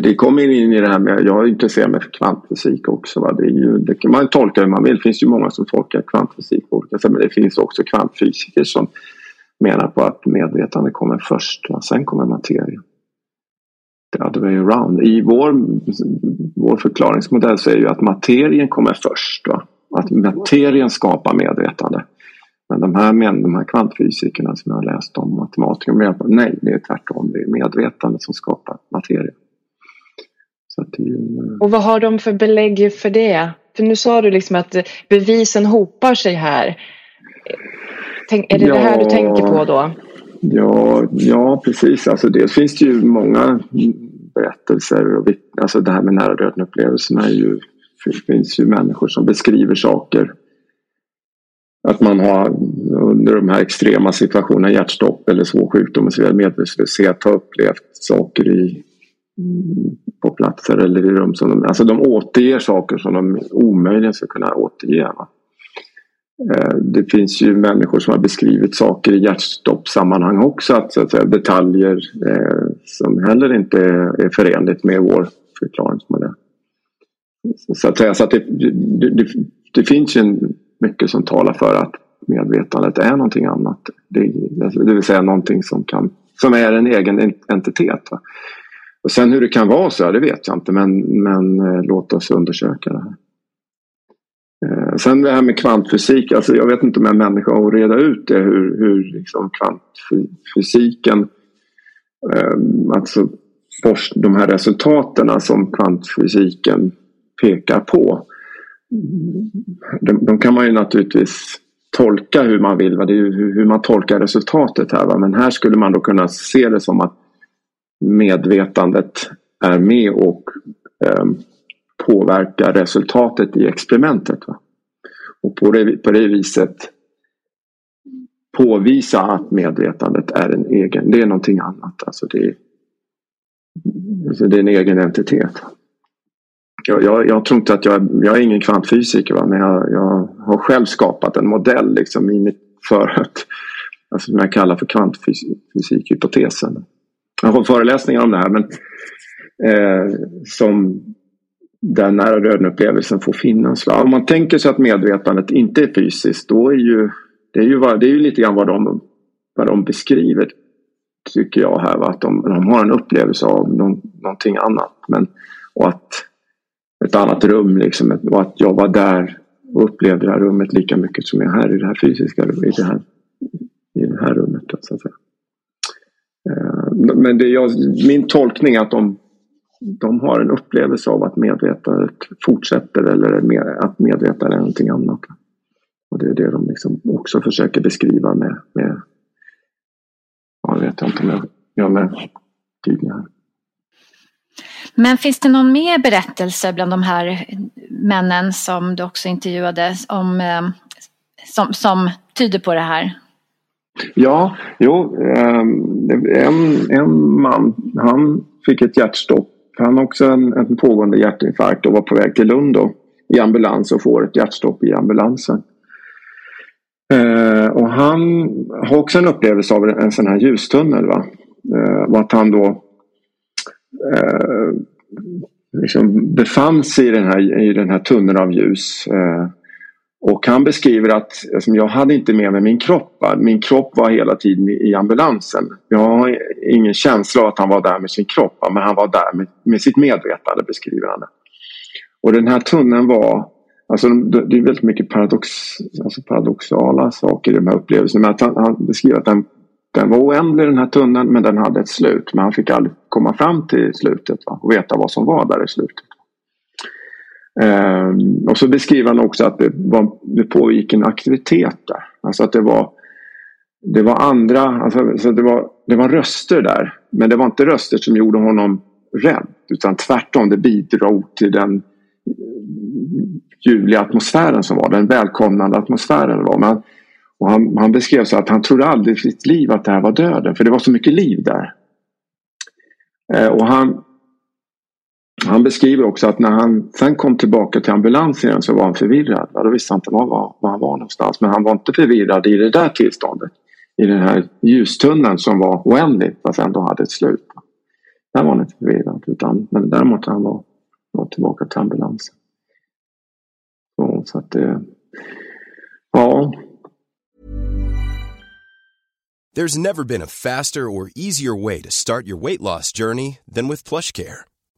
det kommer in i det här med, jag är intresserad med kvantfysik också. Va? Det, är ju, det man tolka hur man vill. Det finns ju många som tolkar kvantfysik på olika sätt. Men det finns också kvantfysiker som menar på att medvetande kommer först. och Sen kommer materien the other way around. I vår, vår förklaringsmodell så är ju att materien kommer först. Va? Att materien skapar medvetande. Men de här, de här kvantfysikerna som jag har läst om, matematiker, menar på nej, det är tvärtom. Det är medvetande som skapar materia. Ju... Eh, och vad har de för belägg för det? För nu sa du liksom att bevisen hopar sig här. Tänk, är det ja, det här du tänker på då? Ja, ja precis. Alltså dels finns det ju många berättelser. Och, alltså det här med nära döden-upplevelserna det finns ju människor som beskriver saker. Att man har under de här extrema situationerna, hjärtstopp eller svår sjukdom och så vidare, medvetslöshet, har upplevt saker i, på platser eller i rum som de, alltså de återger saker som de omöjligen ska kunna återge. Va? Eh, det finns ju människor som har beskrivit saker i hjärtstoppsammanhang också. Att, så att säga, detaljer eh, som heller inte är, är förenligt med vår förklaringsmodell. Så att säga, så att det, det, det, det finns ju mycket som talar för att medvetandet är någonting annat. Det, alltså, det vill säga någonting som, kan, som är en egen entitet. Va? Och sen hur det kan vara så, det vet jag inte men, men eh, låt oss undersöka det här. Eh, sen det här med kvantfysik, alltså jag vet inte om jag är människa att reda ut det hur, hur liksom kvantfysiken, eh, alltså de här resultaten som kvantfysiken pekar på. De, de, kan man ju naturligtvis tolka hur man vill, va? det är ju hur man tolkar resultatet här. Va? Men här skulle man då kunna se det som att medvetandet är med och eh, påverka resultatet i experimentet. Va? Och på det, på det viset påvisa att medvetandet är en egen, det är någonting annat. Alltså det, alltså det är en egen entitet. Jag, jag, jag, tror inte att jag, jag är ingen kvantfysiker va? men jag, jag har själv skapat en modell liksom i mitt för att, alltså som jag kallar för kvantfysikhypotesen. Jag har föreläsningar om det här men eh, som den nära döden-upplevelsen får finnas. Va? Om man tänker sig att medvetandet inte är fysiskt då är ju det är ju, det är ju lite grann vad de, vad de beskriver tycker jag här. Va? Att de, de har en upplevelse av någon, någonting annat. Men, och att ett annat rum liksom. Och att jag var där och upplevde det här rummet lika mycket som jag är här i det här fysiska rummet. I det här, i det här rummet. Så att säga. Eh, men det jag, min tolkning är att de, de har en upplevelse av att medvetandet fortsätter eller att medvetandet är någonting annat. Och det är det de liksom också försöker beskriva med, med ja, jag vet inte om jag gör med tydliga här. Men finns det någon mer berättelse bland de här männen som du också intervjuade om, eh, som, som tyder på det här? Ja, jo, ehm, en, en man, han fick ett hjärtstopp. Han har också en, en pågående hjärtinfarkt och var på väg till Lund då, i ambulans och får ett hjärtstopp i ambulansen. Eh, och han har också en upplevelse av en sån här ljustunnel. Va? Eh, och att han då eh, liksom befann sig i den här, i den här tunneln av ljus. Eh, och han beskriver att alltså, jag hade inte med mig min kropp. Min kropp var hela tiden i, ambulansen. Jag har ingen känsla av att han var där med sin kropp. Men han var där med, med sitt medvetande beskriver han det. Och den här tunneln var Alltså det är väldigt mycket paradox, alltså paradoxala saker i de här upplevelserna. Men att han, han beskriver att den, den var oändlig den här tunneln men den hade ett slut. Men han fick aldrig komma fram till slutet va? och veta vad som var där i slutet. Ehm, och så beskriver han också att det, var, det pågick en aktivitet där. Alltså att det var, det var andra, alltså, så det, var, det var röster där. Men det var inte röster som gjorde honom rädd. Utan tvärtom, det bidrog till den ljuvliga atmosfären som var, den välkomnande atmosfären var. Men, och han, han beskrev så att han trodde aldrig i sitt liv att det här var döden för det var så mycket liv där. Eh, och han, han beskriver också att när han sen kom tillbaka till ambulansen igen så var han förvirrad. Ja, då visste han inte var, var, var han var någonstans. Men han var inte förvirrad i det där tillståndet. I den här ljustunneln som var oändlig fast ändå hade ett slut. Där var han inte förvirrad. Utan, men däremot han var, var tillbaka till ambulansen. Så att det, ja. There's never been a faster or easier way to start your weight loss journey than with PlushCare.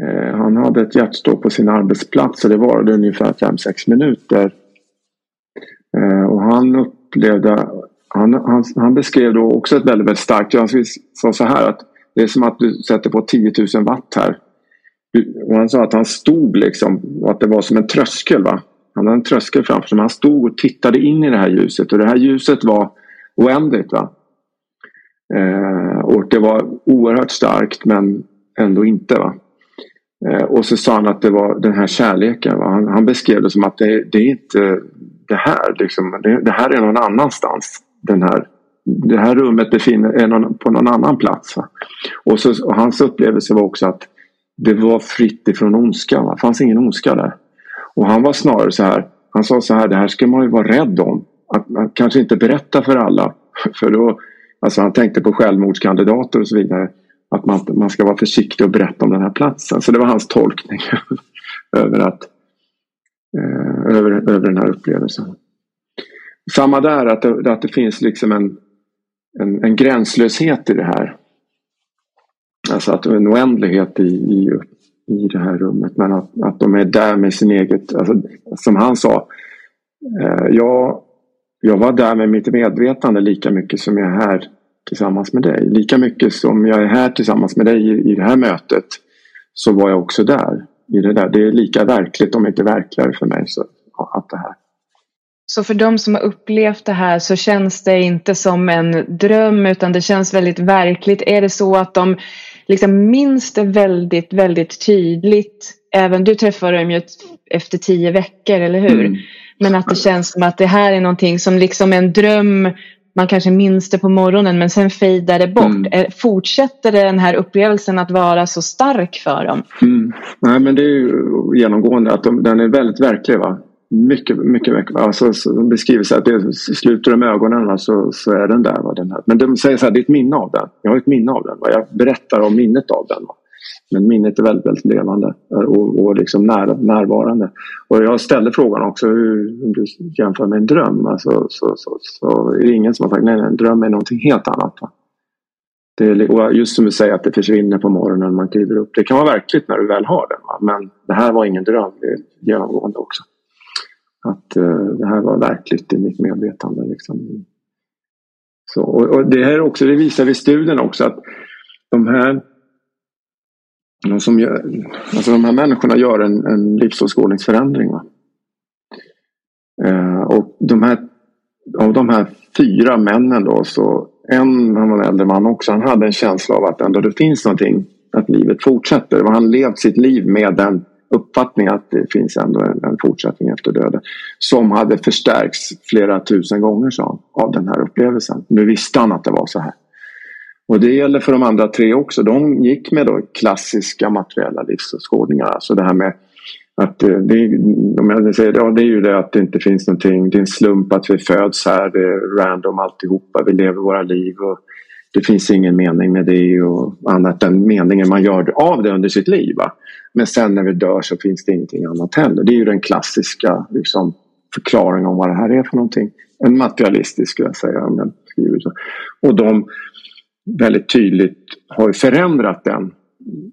Eh, han hade ett hjärtstopp på sin arbetsplats och det varade ungefär 5-6 minuter. Eh, och han upplevde, han, han, han, beskrev då också ett väldigt, väldigt starkt, han sa så här att det är som att du sätter på 10 000 watt här. Och han sa att han stod liksom, och att det var som en tröskel. Va? Han hade en tröskel framför sig, men han stod och tittade in i det här ljuset och det här ljuset var oändligt. Va? Eh, och det var oerhört starkt men ändå inte. Va? Eh, och så sa han att det var den här kärleken. Han, han, beskrev det som att det, det är inte det här. Liksom. Det, det, här är någon annanstans. Den här, det här rummet befinner är någon, på någon annan plats. Va? Och, så, och hans upplevelse var också att det var fritt ifrån ondska. Va? Det fanns ingen ondska där. Och han var snarare så här. Han sa så här, det här ska man ju vara rädd om. Att, att kanske inte berätta för alla. För då, alltså han tänkte på självmordskandidater och så vidare att man, man ska vara försiktig och berätta om den här platsen. Så det var hans tolkning över, att, eh, över, över den här upplevelsen. Samma där, att det, att det finns liksom en, en, en gränslöshet i det här. Alltså att en oändlighet i, i, i det här rummet. Men att, att de är där med sin eget, alltså, som han sa. Eh, jag, jag var där med mitt medvetande lika mycket som jag är här tillsammans med dig. Lika mycket som jag är här tillsammans med dig i, i det här mötet så var jag också där. I det, där. det är lika verkligt om inte verkligare för mig. Så, att det här. Så för de som har upplevt det här så känns det inte som en dröm utan det känns väldigt verkligt. Är det så att de liksom minns det väldigt, väldigt tydligt? Även du träffade dem ju efter tio veckor, eller hur? Mm. Men att det känns som att det här är någonting som liksom en dröm. Man kanske minns det på morgonen men sen fejdar det bort. Mm. Fortsätter den här upplevelsen att vara så stark för dem? Mm. Nej men det är ju genomgående att de, den är väldigt verklig. Va? Mycket, mycket, mycket. Alltså, så de beskriver så att det sluter de ögonen så, så är den där, va, den här. Men de säger så här, det är ett minne av den. Jag har ett minne av den. Va. Jag berättar om minnet av den. Va. Men minnet är väldigt, väldigt levande eh, och, och liksom när, närvarande. Och jag ställde frågan också hur om du jämför med en dröm. Alltså, så, så, så är det ingen som har sagt nej, en dröm är någonting helt annat. Va? Det är, just som du säger att det försvinner på morgonen när man kliver upp. Det kan vara verkligt när du väl har den. Va? Men det här var ingen dröm. Det är genomgående också. Att uh, det här var verkligt i mitt medvetande. Liksom. Så, och, och, det här också, det visar vi studien också att de här som gör, alltså de här människorna gör en, en livsåskådningsförändring. Eh, och de här, av de här fyra männen då så en, han var en äldre man också, han hade en känsla av att ändå det finns någonting, att livet fortsätter. Och han levt sitt liv med den uppfattningen att det finns ändå en, en fortsättning efter döden. Som hade förstärkts flera tusen gånger sa han, av den här upplevelsen. Nu visste han att det var så här. Och det gäller för de andra tre också. De gick med då klassiska materiella livsåskådningar. Alltså det här med att eh, det, om jag säger, ja, det är ju det att det inte finns någonting. Det är en slump att vi föds här. Det är random alltihopa. Vi lever våra liv. Och det finns ingen mening med det och annat än meningen man gör av det under sitt liv. Va? Men sen när vi dör så finns det ingenting annat heller. Det är ju den klassiska liksom, förklaringen om vad det här är för någonting. En materialistisk skulle jag säga. Om jag skriver så. Och de väldigt tydligt har förändrat den.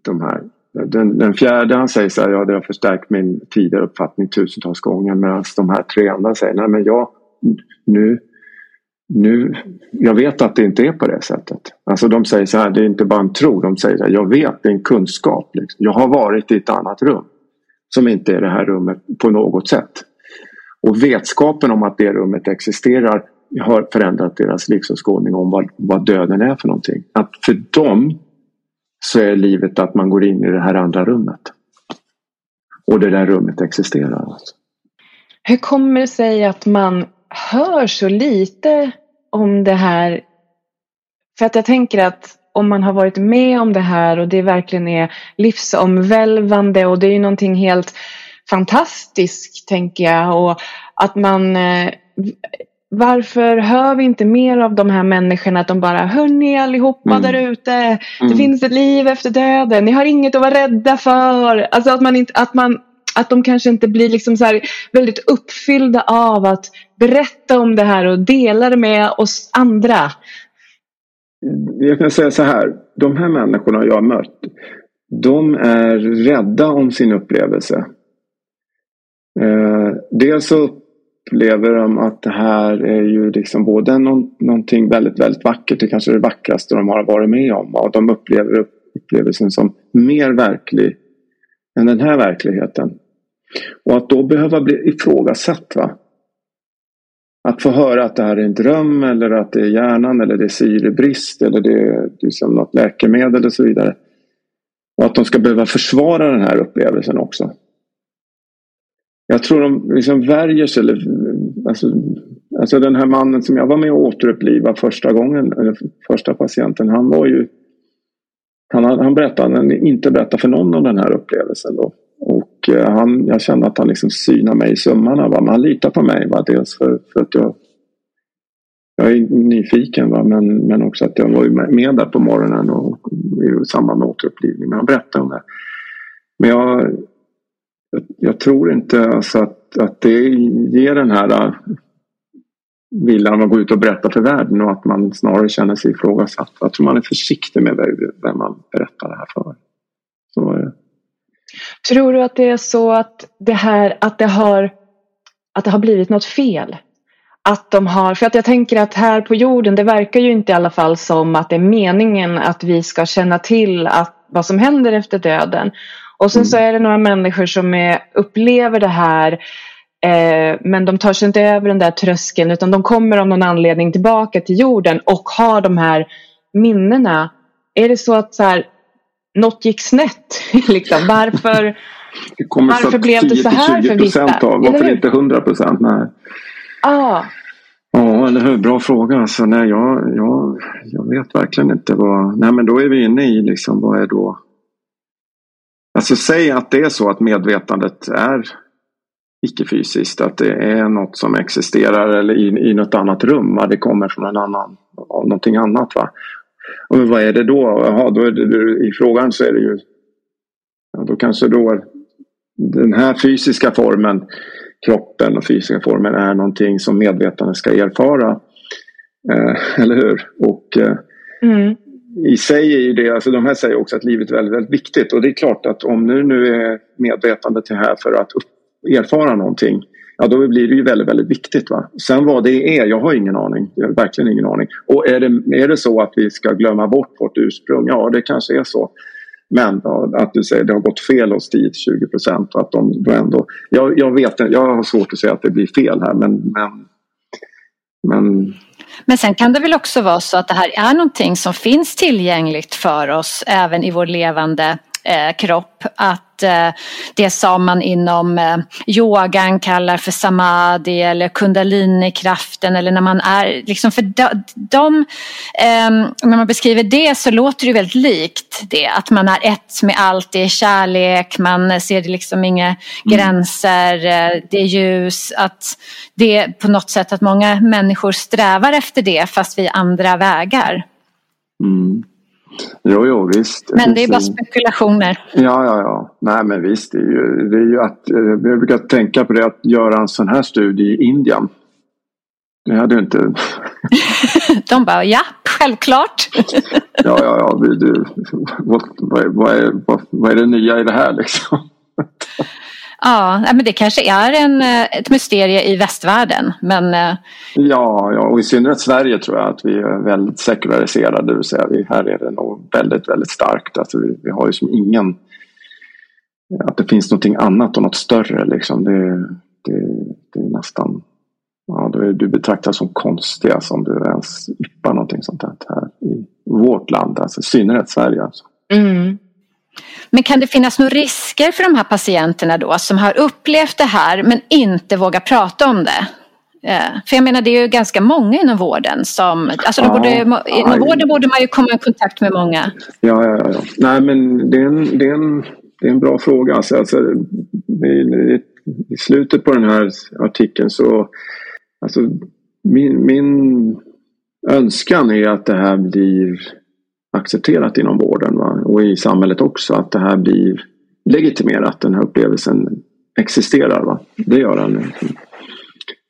De här. Den, den fjärde han säger så här, ja det har förstärkt min tidigare uppfattning tusentals gånger. Medan de här tre andra säger, nej men jag nu nu, jag vet att det inte är på det sättet. Alltså de säger så här, det är inte bara en tro. De säger så här, jag vet, det är en kunskap. Liksom. Jag har varit i ett annat rum. Som inte är det här rummet på något sätt. Och vetskapen om att det rummet existerar har förändrat deras livsåskådning om vad, vad döden är för någonting. Att för dem så är livet att man går in i det här andra rummet. Och det där rummet existerar. Alltså. Hur kommer det sig att man hör så lite om det här. För att jag tänker att om man har varit med om det här och det verkligen är livsomvälvande och det är ju någonting helt fantastiskt tänker jag och att man eh, varför hör vi inte mer av de här människorna att de bara Hörni allihopa mm. där ute Det mm. finns ett liv efter döden Ni har inget att vara rädda för Alltså att man, inte, att man att de kanske inte blir liksom så här väldigt uppfyllda av att berätta om det här och dela det med oss andra. Jag kan säga så här, de här människorna jag har mött, de är rädda om sin upplevelse. Eh, dels så upplever de att det här är ju liksom både någon, någonting väldigt, väldigt vackert, det kanske är det vackraste de har varit med om. Och de upplever upplevelsen som mer verklig än den här verkligheten. Och att då behöva bli ifrågasatt. Va? Att få höra att det här är en dröm eller att det är hjärnan eller det är syrebrist eller det är liksom något läkemedel och så vidare. Och att de ska behöva försvara den här upplevelsen också. Jag tror de liksom värjer sig. Eller, alltså, alltså den här mannen som jag var med och återuppliva första gången, eller första patienten, han var ju han, han berättade, han inte berättade för någon om den här upplevelsen. Då. Och eh, han, jag kände att han liksom synade mig i sömmarna. Va? Men han litar på mig. Va? Dels för, för att jag, jag är nyfiken va? Men, men också att jag var med där på morgonen och i samband med återupplivning. Men han berättade om det. Men jag, jag, tror inte alltså att, att det ger den här äh, viljan att gå ut och berätta för världen och att man snarare känner sig ifrågasatt. Jag tror man är försiktig med vem man berättar det här för. Så är det. Tror du att det är så att det här att det har att det har blivit något fel? Att de har, för att jag tänker att här på jorden, det verkar ju inte i alla fall som att det är meningen att vi ska känna till att, vad som händer efter döden. Och sen så är det några människor som är, upplever det här eh, men de tar sig inte över den där tröskeln utan de kommer av någon anledning tillbaka till jorden och har de här minnena. Är det så att så här, något gick snett? liksom, varför varför blev det så här för vissa? Av, varför inte 100 procent? Ah. Ja, eller hur? Bra fråga. Alltså, nej, jag, jag, jag vet verkligen inte vad... Nej, men då är vi inne i liksom, vad är då... Alltså säg att det är så att medvetandet är icke-fysiskt. Att det är något som existerar eller i, i något annat rum. Va? Det kommer från en annan, någonting annat. Va? Och vad är det då? Jaha, då är det, I frågan så är det ju... Ja, då kanske då den här fysiska formen, kroppen och fysiska formen är någonting som medvetandet ska erfara. Eh, eller hur? Och eh, mm i sig är ju det, alltså de här säger också att livet är väldigt, väldigt viktigt och det är klart att om nu, nu är medvetandet är här för att erfara någonting ja då blir det ju väldigt, väldigt viktigt. Va? Sen vad det är, jag har ingen aning. Jag har verkligen ingen aning. Och är det, är det så att vi ska glömma bort vårt ursprung? Ja, det kanske är så. Men ja, att du säger att det har gått fel hos 10-20 procent och att de då ändå... Jag, jag vet jag har svårt att säga att det blir fel här men, men, men men sen kan det väl också vara så att det här är någonting som finns tillgängligt för oss även i vår levande eh, kropp. Att eh, det som man inom eh, yogan kallar för samadhi eller kundalinikraften eller när man är liksom för de, de ehm, när man beskriver det så låter det väldigt likt det att man är ett med allt, det är kärlek, man ser liksom inga mm. gränser, eh, det är ljus, att det är på något sätt att många människor strävar efter det fast vi andra vägar. Mm. Jo, jo, visst. Men det är bara spekulationer. Ja, ja, ja. Nej, men visst. Det är ju, det är ju att, jag eh, brukar tänka på det att göra en sån här studie i Indien. Det hade ju inte... De bara, ja, självklart. ja, ja, ja. Du, vad, vad, är, vad, vad är det nya i det här liksom? Ja, men det kanske är en, eh, ett mysterium i västvärlden. Men... Eh, ja, ja, och i synnerhet Sverige tror jag att vi är väldigt sekulariserade. Det vill säga, vi, här är det nog väldigt, väldigt starkt. Alltså, vi, vi har ju som ingen... Att det finns någonting annat och något större liksom. Det, det, det är nästan... Ja, du, du betraktas som konstiga som du ens yppar någonting sånt här i vårt land. Alltså i synnerhet Sverige. Alltså. Mm. Men kan det finnas några risker för de här patienterna då som har upplevt det här men inte vågar prata om det? Eh, för jag menar det är ju ganska många inom vården som, alltså ja, borde, inom ja, vården borde man ju komma i kontakt med många. Ja, ja, ja. Nej men det är en, det är en, det är en bra fråga. Alltså, alltså, i, I slutet på den här artikeln så, alltså min, min önskan är att det här blir accepterat inom vården va? Och i samhället också att det här blir legitimerat, den här upplevelsen existerar. Va? Det gör den.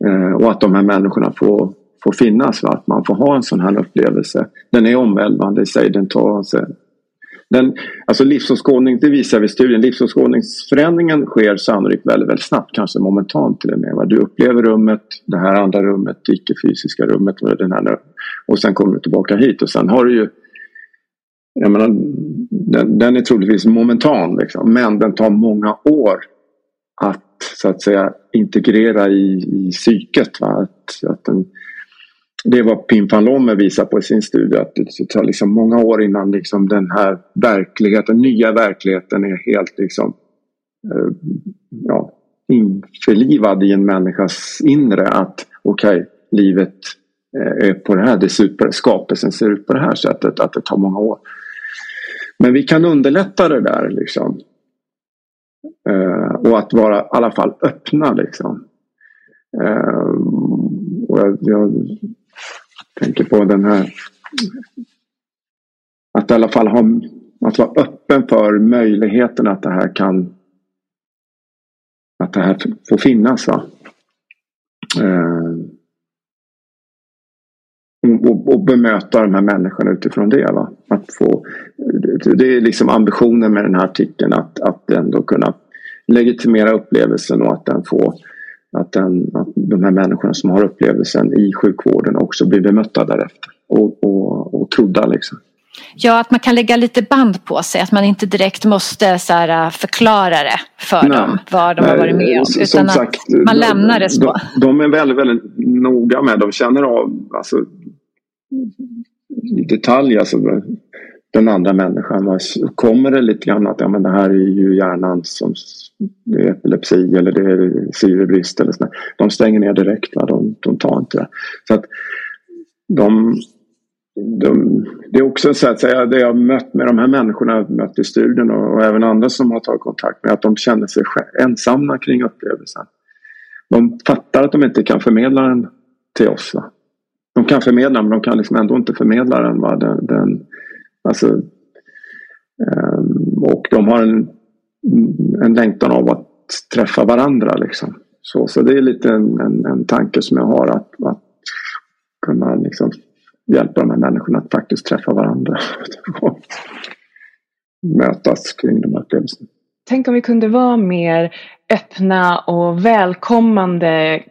Eh, och att de här människorna får, får finnas, va? att man får ha en sån här upplevelse. Den är omvälvande i sig, den tar sig den, alltså livsåskådning, det visar vi i studien, livsåskådningsförändringen sker sannolikt väldigt, väldigt snabbt, kanske momentant till och med. Va? Du upplever rummet, det här andra rummet, det icke-fysiska rummet den här, och sen kommer du tillbaka hit och sen har du ju jag menar, den, den är troligtvis momentan liksom, men den tar många år att så att säga integrera i, i psyket. Va? Att, att den, det är vad Pim van Lomme visar på i sin studie att det tar liksom många år innan liksom den här verkligheten, nya verkligheten är helt liksom, eh, ja, införlivad i en människas inre att okej, okay, livet eh, är på det här, det ser ut på, skapelsen ser ut på det här sättet, att det tar många år. Men vi kan underlätta det där liksom. Eh, och att vara i alla fall öppna liksom. Eh, och jag, jag, tänker på den här att i alla fall ha att vara öppen för möjligheten att det här kan att det här får finnas. Va? Eh, och, och bemöta de här människorna utifrån det. Va? Att få, det är liksom ambitionen med den här artikeln att, att ändå kunna legitimera upplevelsen och att den får att, den, att de här människorna som har upplevelsen i sjukvården också blir bemötta därefter och, och, och trodda. Liksom. Ja, att man kan lägga lite band på sig. Att man inte direkt måste så här, äh, förklara det för Nej. dem. Vad de har varit med om. Utan som att sagt, man de, lämnar det så. De, de, är väldigt, väldigt noga med. De känner av alltså, i detalj. Alltså, den andra människan. Kommer det lite grann att ja, men det här är ju hjärnan som det är epilepsi eller det är syrebrist eller sådär. De stänger ner direkt. Va? De, de tar inte det. Så att de, de, det är också så att säga, det jag mött med de här människorna jag mött i studien och, och, även andra som har tagit kontakt med att de känner sig ensamma kring upplevelsen. De fattar att de inte kan förmedla den till oss. Va? De kan förmedla men de kan liksom ändå inte förmedla den. Va? den, den alltså, um, och de har en, en längtan av att träffa varandra. Liksom. Så, så det är lite en, en, en tanke som jag har att, att kunna liksom hjälpa de här människorna att faktiskt träffa varandra. och mötas kring de här upplevelserna. Tänk om vi kunde vara mer öppna och välkommande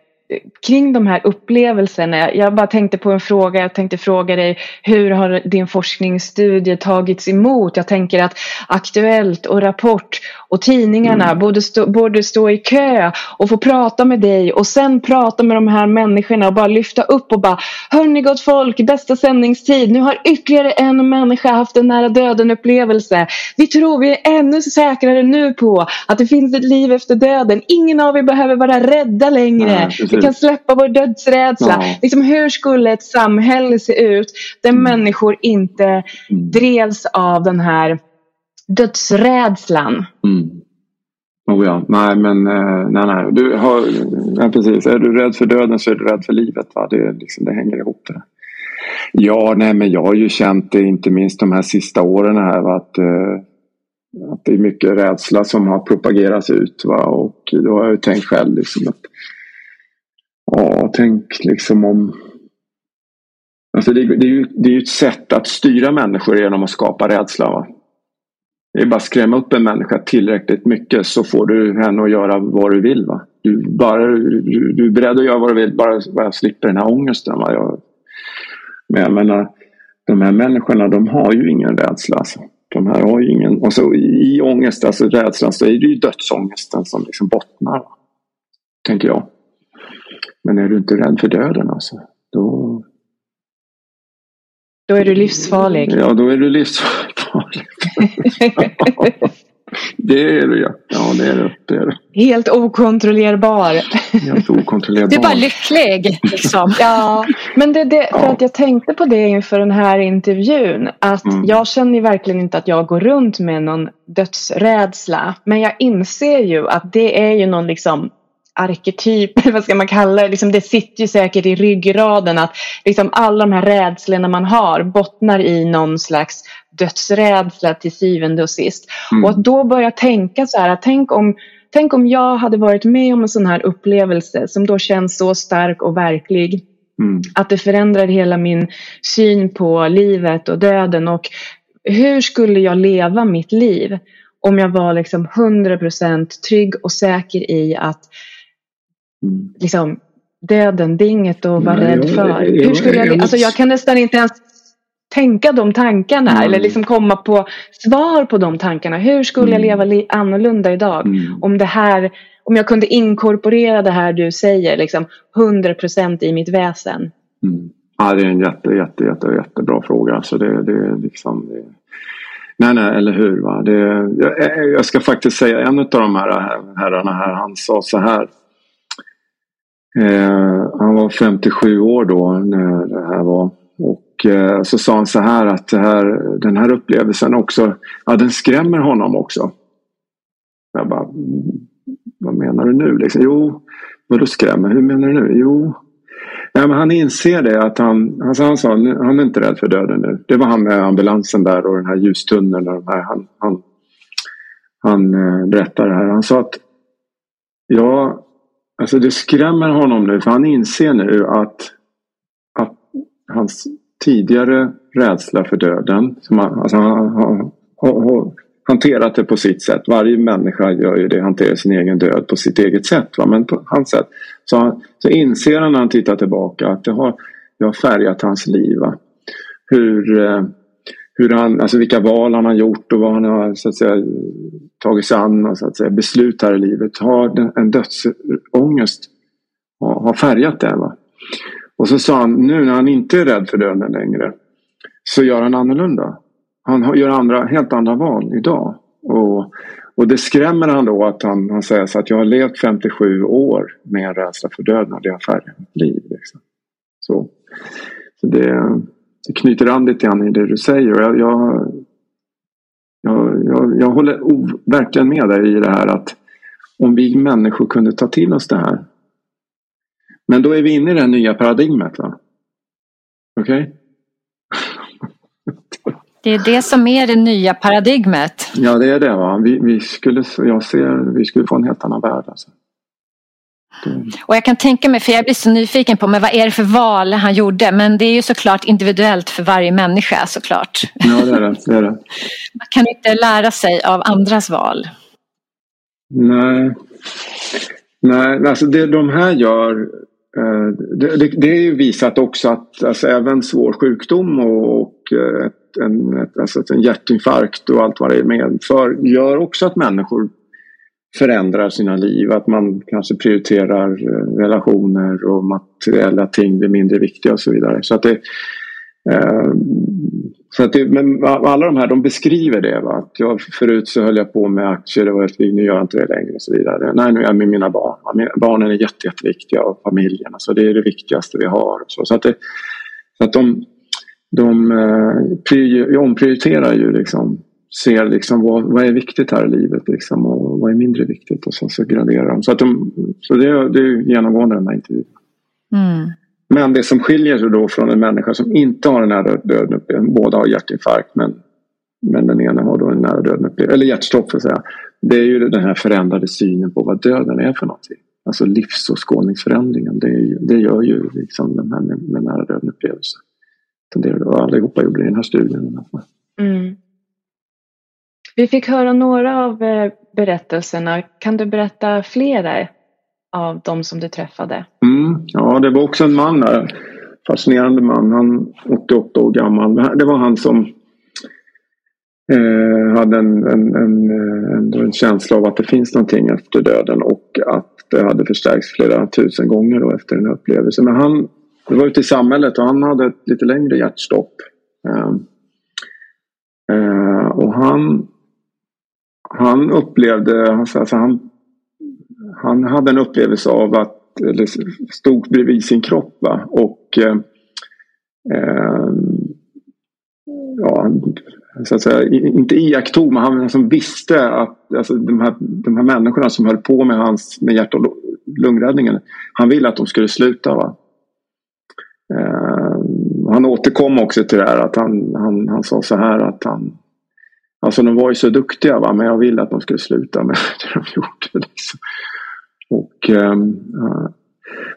kring de här upplevelserna. Jag bara tänkte på en fråga. Jag tänkte fråga dig hur har din forskningsstudie tagits emot? Jag tänker att Aktuellt och Rapport och tidningarna mm. borde, stå, borde stå i kö och få prata med dig och sen prata med de här människorna och bara lyfta upp och bara Hörni gott folk, bästa sändningstid. Nu har ytterligare en människa haft en nära döden upplevelse. Vi tror vi är ännu säkrare nu på att det finns ett liv efter döden. Ingen av er behöver vara rädda längre. Nej, vi kan släppa vår dödsrädsla. Ja. Liksom, hur skulle ett samhälle se ut där mm. människor inte mm. drevs av den här dödsrädslan? Mm. Oh ja, nej men eh, nej, nej. Du har, nej, precis. Är du rädd för döden så är du rädd för livet. Va? Det, liksom, det hänger ihop det Ja, nej men jag har ju känt det inte minst de här sista åren här va? att, eh, att det är mycket rädsla som har propagerats ut. Va? Och då har jag ju tänkt själv liksom att Ja, tänk liksom om... Alltså det, det, är ju, det är ju ett sätt att styra människor genom att skapa rädsla. Va? Det är bara att skrämma upp en människa tillräckligt mycket så får du henne att göra vad du vill. Va? Du, bara, du, du är beredd att göra vad du vill bara, bara slipper den här ångesten. Va? Jag, men jag menar, de här människorna de har ju ingen rädsla. Alltså. De här har ju ingen... Och så i ångest, alltså rädslan, så är det ju dödsångesten som liksom bottnar. Tänker jag. Men är du inte rädd för döden alltså, då... Då är du livsfarlig. Ja, då är du livsfarlig. det är du ja. Ja, det är du. Det är du. Helt okontrollerbar. Helt okontrollerbar. Du är bara lycklig. Liksom. ja, men det, det, för ja. att jag tänkte på det inför den här intervjun. Att mm. jag känner verkligen inte att jag går runt med någon dödsrädsla. Men jag inser ju att det är ju någon liksom arketyp, vad ska man kalla det, liksom det sitter ju säkert i ryggraden att liksom alla de här rädslorna man har bottnar i någon slags dödsrädsla till syvende och sist. Mm. Och att då börja tänka så här, tänk om, tänk om jag hade varit med om en sån här upplevelse som då känns så stark och verklig. Mm. Att det förändrar hela min syn på livet och döden och hur skulle jag leva mitt liv om jag var liksom 100% trygg och säker i att. Liksom, döden, det är inget att vara Nej, rädd för. Jag, Hur skulle jag, jag, alltså jag kan nästan inte ens tänka de tankarna mm. eller liksom komma på svar på de tankarna. Hur skulle mm. jag leva annorlunda idag mm. om det här om jag kunde inkorporera det här du säger liksom 100% i mitt väsen? Mm. Ja, det är en jätte, jätte, jätte, jättebra fråga. Alltså det, det, liksom, det... Nej, nej, eller hur. Va? Det, jag, jag ska faktiskt säga en av de här herrarna här, han sa så här. Eh, han var 57 år då när det här var. Och eh, så sa han så här att det här, den här upplevelsen också, ja den skrämmer honom också. Jag bara, mm, vad menar du nu? Liksom, jo, vadå skrämmer? Hur menar du nu? Jo, Nej, men han inser det att han, alltså han sa han är inte rädd för döden nu. Det var han med ambulansen där och den här ljustunneln. Och de här, han, han, han eh, berättar berättade det här. Han sa att ja, Alltså det skrämmer honom nu för han inser nu att, att, hans tidigare rädsla för döden. Som han, alltså han har, hanterat det på sitt sätt. Varje människa gör ju det, hanterar sin egen död på sitt eget sätt. Va? Men på hans sätt så, han, så inser han när han tittar tillbaka att det har, det har färgat hans liv. Va? Hur, eh, hur han, alltså vilka val han har gjort och vad han har så att säga, tagit sig an och så att säga, beslut här i livet. Har en dödsångest har färgat det. Va? Och så sa han, nu när han inte är rädd för döden längre så gör han annorlunda. Han gör andra, helt andra val idag. Och, och det skrämmer han då att han, han säger så att jag har levt 57 år med en rädsla för döden och det har färgat mitt liv. Liksom. Så, så det, knyter an lite grann i det du säger. Jag, jag, jag, jag, jag håller verkligen med dig i det här att om vi människor kunde ta till oss det här. Men då är vi inne i det här nya paradigmet. Okej? Okay? Det är det som är det nya paradigmet. Ja, det är det. Va? Vi, vi, skulle, jag ser, vi skulle få en helt annan värld. Alltså. Och jag kan tänka mig, för jag blir så nyfiken på men vad är det för val han gjorde? Men det är ju såklart individuellt för varje människa såklart. Ja, det är det. det, är det. Man kan inte lära sig av andras val. Nej, Nej alltså det de här gör eh, det, det, det är ju visat också att alltså, även svår sjukdom och, och ett, en, ett, alltså en hjärtinfarkt och allt vad det medför gör också att människor förändrar sina liv. Att man kanske prioriterar eh, relationer och materiella ting blir mindre viktiga och så vidare. Så att det, eh, så att det, men alla de här de beskriver det. Va? Att jag, förut så höll jag på med aktier, det var helt, nu gör jag inte det längre och så vidare. Nej, nu är jag med mina barn. Barnen är jätte, jätteviktiga och familjen. Alltså det är det viktigaste vi har. Så, så att, det, så att de, de eh, de omprioriterar ju liksom ser liksom vad, vad är viktigt här i livet liksom, och vad är mindre viktigt och sen så graderar de. Så, att de, så det, det är genomgående den här intervjun. Mm. Men det som skiljer sig då från en människa som inte har en nära döden upplevelse, båda har hjärtinfarkt men, men den ena har då en nära döden upplevelse, eller hjärtstopp för att säga. Det är ju den här förändrade synen på vad döden är för någonting. Alltså livsåskådningsförändringen. Det, det gör ju liksom den här med, med nära döden upplevelse. Allihopa gjorde det i den här studien. Mm. Vi fick höra några av eh, berättelserna. Kan du berätta flera av de som du träffade? Mm, ja, det var också en man där. Fascinerande man. Han 88 år gammal. Det var han som eh, hade en, en, en, eh, en, en, känsla av att det finns någonting efter döden och att det hade förstärkts flera tusen gånger då efter den här upplevelsen. Men han det var ute i samhället och han hade ett lite längre hjärtstopp. Eh, eh, och han han upplevde, alltså, alltså han, han hade en upplevelse av att, eller stod bredvid sin kropp va? och eh, eh ja, så att säga, inte iakttog men han liksom visste att alltså, de, här, de här människorna som höll på med hans med hjärt och lungräddningen, han ville att de skulle sluta. Va? Eh, han återkom också till det här att han, han, han sa så här att han Alltså de var ju så duktiga va? men jag ville att de skulle sluta med det de gjorde. Liksom. Och, eh,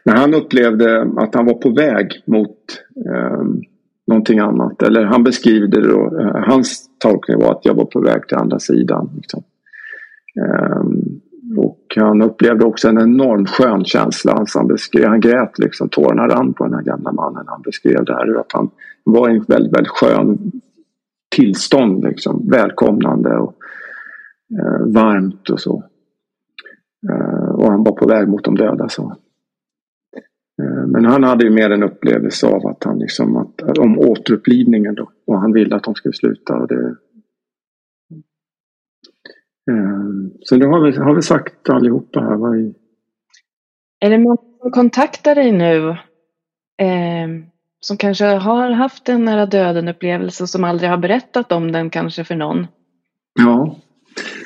men han upplevde att han var på väg mot eh, någonting annat. Eller han beskrev det då, eh, hans tolkning var att jag var på väg till andra sidan. Liksom. Eh, och han upplevde också en enorm skön känsla. Alltså han, beskrev, han grät liksom, tårarna rann på den här gamla mannen. Han beskrev det här att han var i en väldigt, väldigt skön tillstånd. Liksom, välkomnande och eh, varmt och så. Eh, och han var på väg mot de döda. Så. Eh, men han hade ju mer en upplevelse av att han liksom att, om återupplivningen då. Och han ville att de skulle sluta. Och det, eh, så det har vi, har vi sagt allihopa här. Vad i... Är det någon som kontaktar dig nu? Eh, som kanske har haft en nära döden upplevelse som aldrig har berättat om den kanske för någon. Ja,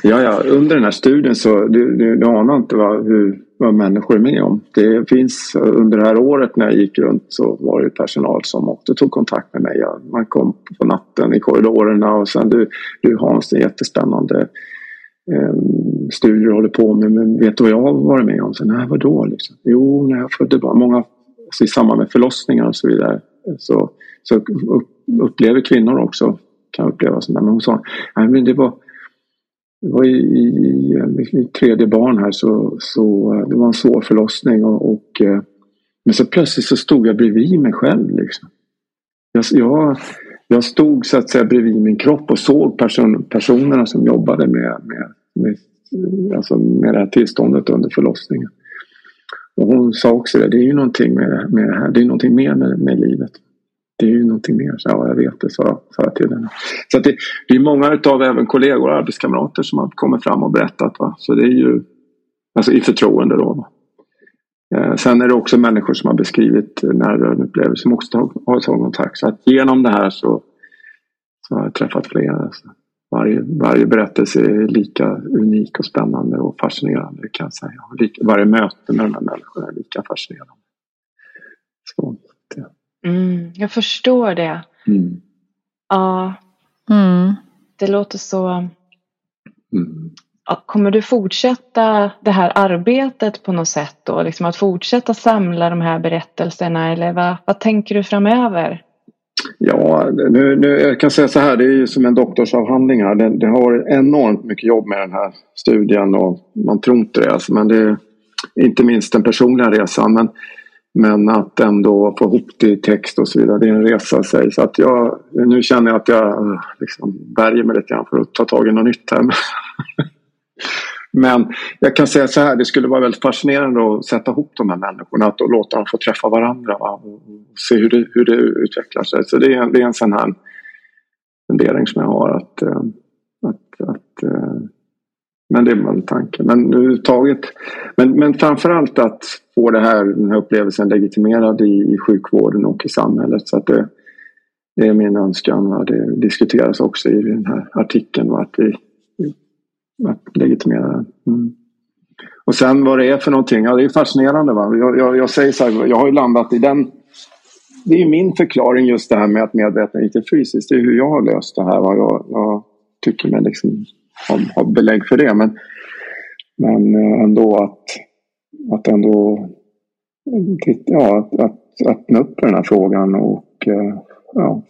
ja, ja. under den här studien så du, du, du anar inte vad, hur, vad människor är med om. Det finns under det här året när jag gick runt så var det personal som också tog kontakt med mig. Man kom på natten i korridorerna och sen du, du Hans, det är jättespännande eh, studier du håller på med. Men vet du vad jag har varit med om? Så, Nej, vadå? Liksom? Jo, när jag födde barn. Många alltså i samband med förlossningar och så vidare. Så så upplever kvinnor också, kan uppleva sånt där. Men hon sa, nej men det var, det var i, i, i tredje barn här så, så det var en svår förlossning och, och eh, men så plötsligt så stod jag bredvid mig själv liksom. Jag, jag, jag stod så att säga bredvid min kropp och såg person, personerna som jobbade med, med, med, alltså med det här tillståndet under förlossningen. Och hon sa också det, det är ju någonting med, med det här, det är någonting mer med, med livet. Det är ju någonting mer. Så, ja, jag vet det, sa jag till henne. Så det, det är många utav även kollegor och arbetskamrater som har kommit fram och berättat. Va? Så det är ju alltså i förtroende då. Va? Eh, sen är det också människor som har beskrivit närrörande som också har tagit kontakt. Så att genom det här så, så har jag träffat flera. Alltså. Varje, varje berättelse är lika unik och spännande och fascinerande kan jag säga. Varje möte med de här människorna är lika fascinerande. Så, ja. mm, jag förstår det. Mm. Ja. Mm. Det låter så... Mm. Kommer du fortsätta det här arbetet på något sätt då? Liksom att fortsätta samla de här berättelserna eller vad, vad tänker du framöver? Ja, nu, nu, jag kan säga så här, det är ju som en doktorsavhandling här. Det, det har varit enormt mycket jobb med den här studien och man tror inte det. Alltså, men det är inte minst den personliga resan. Men, men att ändå få ihop det i text och så vidare, det är en resa i sig. Så att jag, nu känner jag att jag eh, liksom värjer mig lite grann för att ta tag i något nytt här. Men jag kan säga så här, det skulle vara väldigt fascinerande att sätta ihop de här människorna och låta dem få träffa varandra va? och se hur det, hur det utvecklar sig. Så det är, det är en sån här fundering som jag har att, eh, att, att eh, men det är väl tanken. Men överhuvudtaget. Men, men framförallt att få det här, den här upplevelsen legitimerad i, i sjukvården och i samhället. Så att det, det är min önskan. Va? Det diskuteras också i den här artikeln. Va? Att vi att legitimera den. Mm. Och sen vad det är för någonting, ja det är fascinerande. Va? Jag, jag, jag säger så här, jag har ju landat i den det är min förklaring just det här med att medvetenhet är fysiskt. Det är hur jag har löst det här. Va? Jag, jag tycker mig liksom ha, ha belägg för det. Men, men eh, ändå att, att ändå ja, att, att öppna upp den här frågan och eh, ja,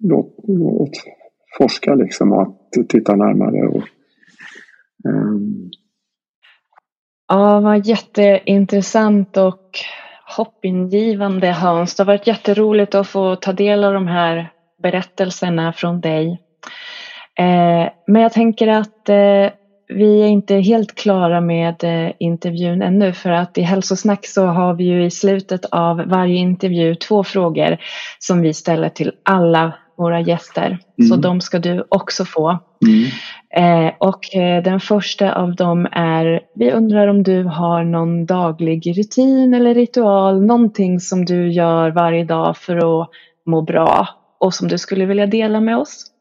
låt, låt forska liksom och att titta närmare. Och, um... Ja, vad jätteintressant och hoppingivande Hans. Det har varit jätteroligt att få ta del av de här berättelserna från dig. Eh, men jag tänker att eh, vi är inte helt klara med eh, intervjun ännu för att i hälsosnack så har vi ju i slutet av varje intervju två frågor som vi ställer till alla våra gäster. Mm. Så de ska du också få. Mm. Eh, och eh, den första av dem är, vi undrar om du har någon daglig rutin eller ritual, någonting som du gör varje dag för att må bra och som du skulle vilja dela med oss?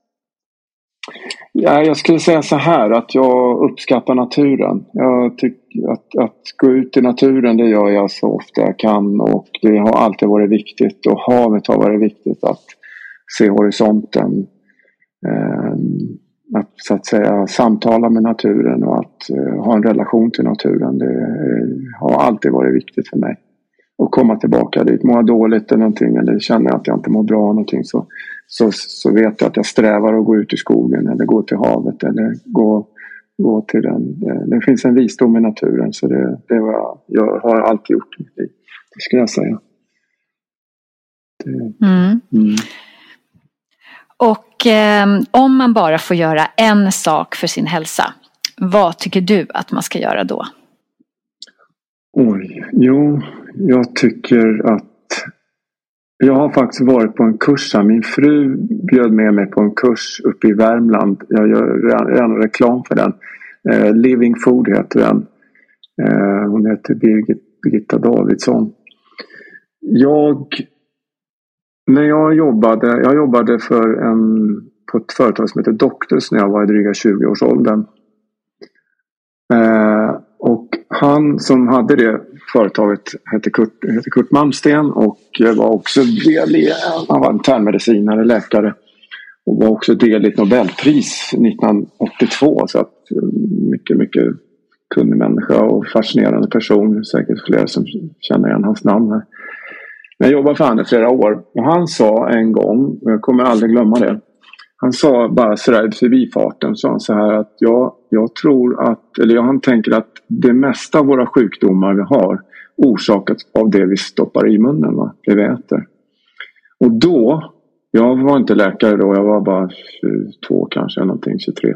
Ja, jag skulle säga så här att jag uppskattar naturen. Jag tycker att, att gå ut i naturen det gör jag så ofta jag kan och det har alltid varit viktigt och havet har varit viktigt att se horisonten. Ehm, att så att säga samtala med naturen och att eh, ha en relation till naturen. Det har alltid varit viktigt för mig. Och komma tillbaka dit. Mår jag dåligt eller någonting eller känner att jag inte mår bra någonting så, så, så vet jag att jag strävar att gå ut i skogen eller gå till havet eller gå, gå till den. Det finns en visdom i naturen så det, det var jag, jag har alltid gjort liv. Det skulle jag säga. Det, mm. Mm. Och eh, om man bara får göra en sak för sin hälsa, vad tycker du att man ska göra då? Oj, jo, jag tycker att jag har faktiskt varit på en kurs här. Min fru bjöd med mig på en kurs uppe i Värmland. Jag gör redan reklam för den. Eh, Living Food heter den. Eh, hon heter Birgit, Birgitta Davidsson. Jag när jag jobbade, jag jobbade för en, på ett företag som heter Doctors när jag var i dryga 20-årsåldern. Eh, och han som hade det företaget hette Kurt, hette Kurt Malmsten och var också del i, han var internmedicinare, läkare. Och var också del i ett Nobelpris 1982. Så att mycket, mycket kunnig människa och fascinerande person. Säkert flera som känner igen hans namn här. Jag jobbade för honom i flera år och han sa en gång, och jag kommer aldrig glömma det. Han sa bara sådär i förbifarten så, så här att ja, jag tror att, eller han tänker att det mesta av våra sjukdomar vi har orsakas av det vi stoppar i munnen, va? det vi äter. Och då, jag var inte läkare då, jag var bara 22 kanske, någonting, 23.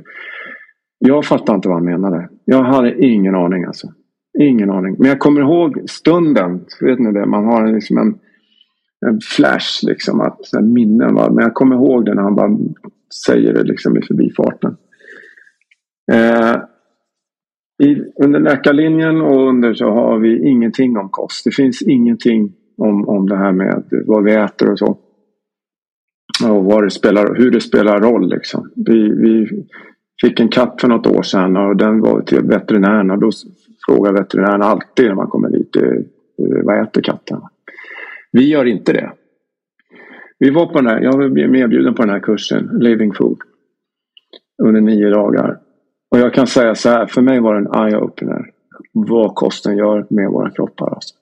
Jag fattade inte vad han menade. Jag hade ingen aning alltså. Ingen aning. Men jag kommer ihåg stunden, vet ni det, man har liksom en, en flash liksom, att, minnen. Va? Men jag kommer ihåg det när han bara säger det liksom i förbifarten. Eh, i, under läkarlinjen och under så har vi ingenting om kost. Det finns ingenting om, om det här med vad vi äter och så. Och vad det spelar, hur det spelar roll liksom. Vi, vi fick en katt för något år sedan och den var till veterinären och då frågar veterinären alltid när man kommer dit eh, vad äter katten? Vi gör inte det. Vi var på den här, jag blev medbjuden på den här kursen, Living Food, under nio dagar. Och jag kan säga så här, för mig var det en eye-opener vad kosten gör med våra kroppar. Alltså.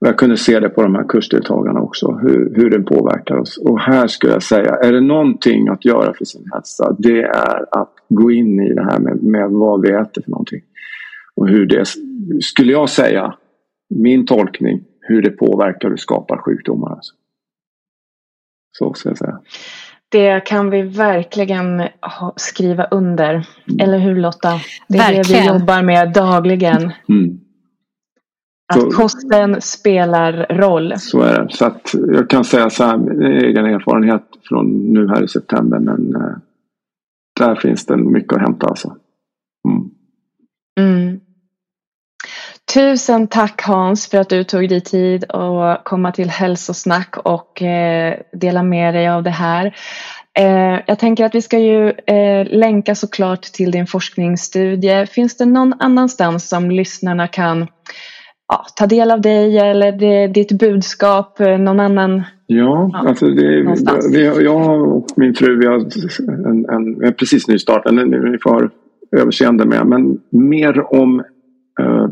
Och jag kunde se det på de här kursdeltagarna också, hur, hur den påverkar oss. Och här skulle jag säga, är det någonting att göra för sin hälsa, det är att gå in i det här med, med vad vi äter för någonting. Och hur det, skulle jag säga, min tolkning, hur det påverkar och skapar sjukdomar. Alltså. Så ska jag säga. Det kan vi verkligen skriva under. Mm. Eller hur Lotta? Det är verkligen. det vi jobbar med dagligen. Mm. Att kosten spelar roll. Så är det. Så att jag kan säga så här, egen erfarenhet från nu här i september. Men eh, där finns det mycket att hämta alltså. Mm. Tusen tack Hans för att du tog dig tid att komma till hälsosnack och eh, dela med dig av det här. Eh, jag tänker att vi ska ju eh, länka såklart till din forskningsstudie. Finns det någon annanstans som lyssnarna kan ja, ta del av dig eller det, ditt budskap någon annan? Ja, ja alltså det, vi, jag och min fru vi har en, en, en precis nystartat, ni får överseende med, men mer om eh,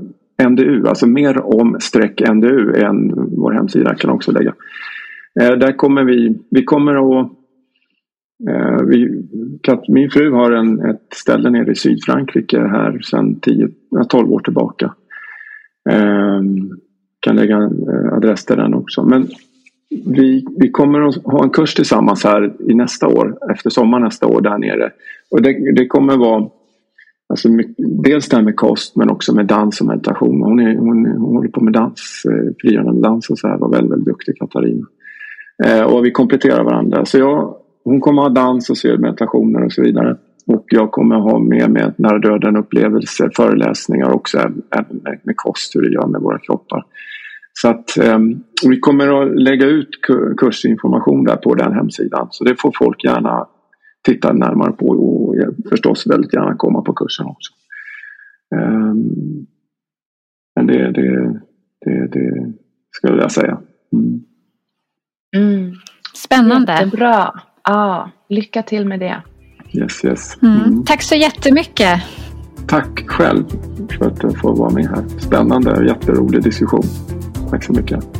NDU, alltså mer om streck NDU än vår hemsida kan också lägga. Eh, där kommer vi, vi kommer att eh, vi, min fru har en, ett ställe nere i Sydfrankrike här sedan 12 år tillbaka. Eh, kan lägga en adress till den också. Men vi, vi kommer att ha en kurs tillsammans här i nästa år, efter sommaren nästa år där nere. Och det, det kommer vara Alltså, dels det här med kost men också med dans och meditation. Hon, är, hon, hon håller på med dans, eh, frigörande dans och så här. Var väldigt, väldigt duktig Katarina. Eh, och vi kompletterar varandra. Så jag, hon kommer ha dans och så meditationer och så vidare. Och jag kommer ha med mig nära döden upplevelser, föreläsningar också även med, med kost, hur det gör med våra kroppar. Så att eh, vi kommer att lägga ut kursinformation där på den hemsidan. Så det får folk gärna titta närmare på och förstås väldigt gärna komma på kursen också. Um, men det, det, det, det skulle jag säga. Mm. Mm. Spännande. Jättebra. Ja, lycka till med det. Yes, yes. Mm. mm. Tack så jättemycket. Tack själv för att jag får vara med här. Spännande och jätterolig diskussion. Tack så mycket.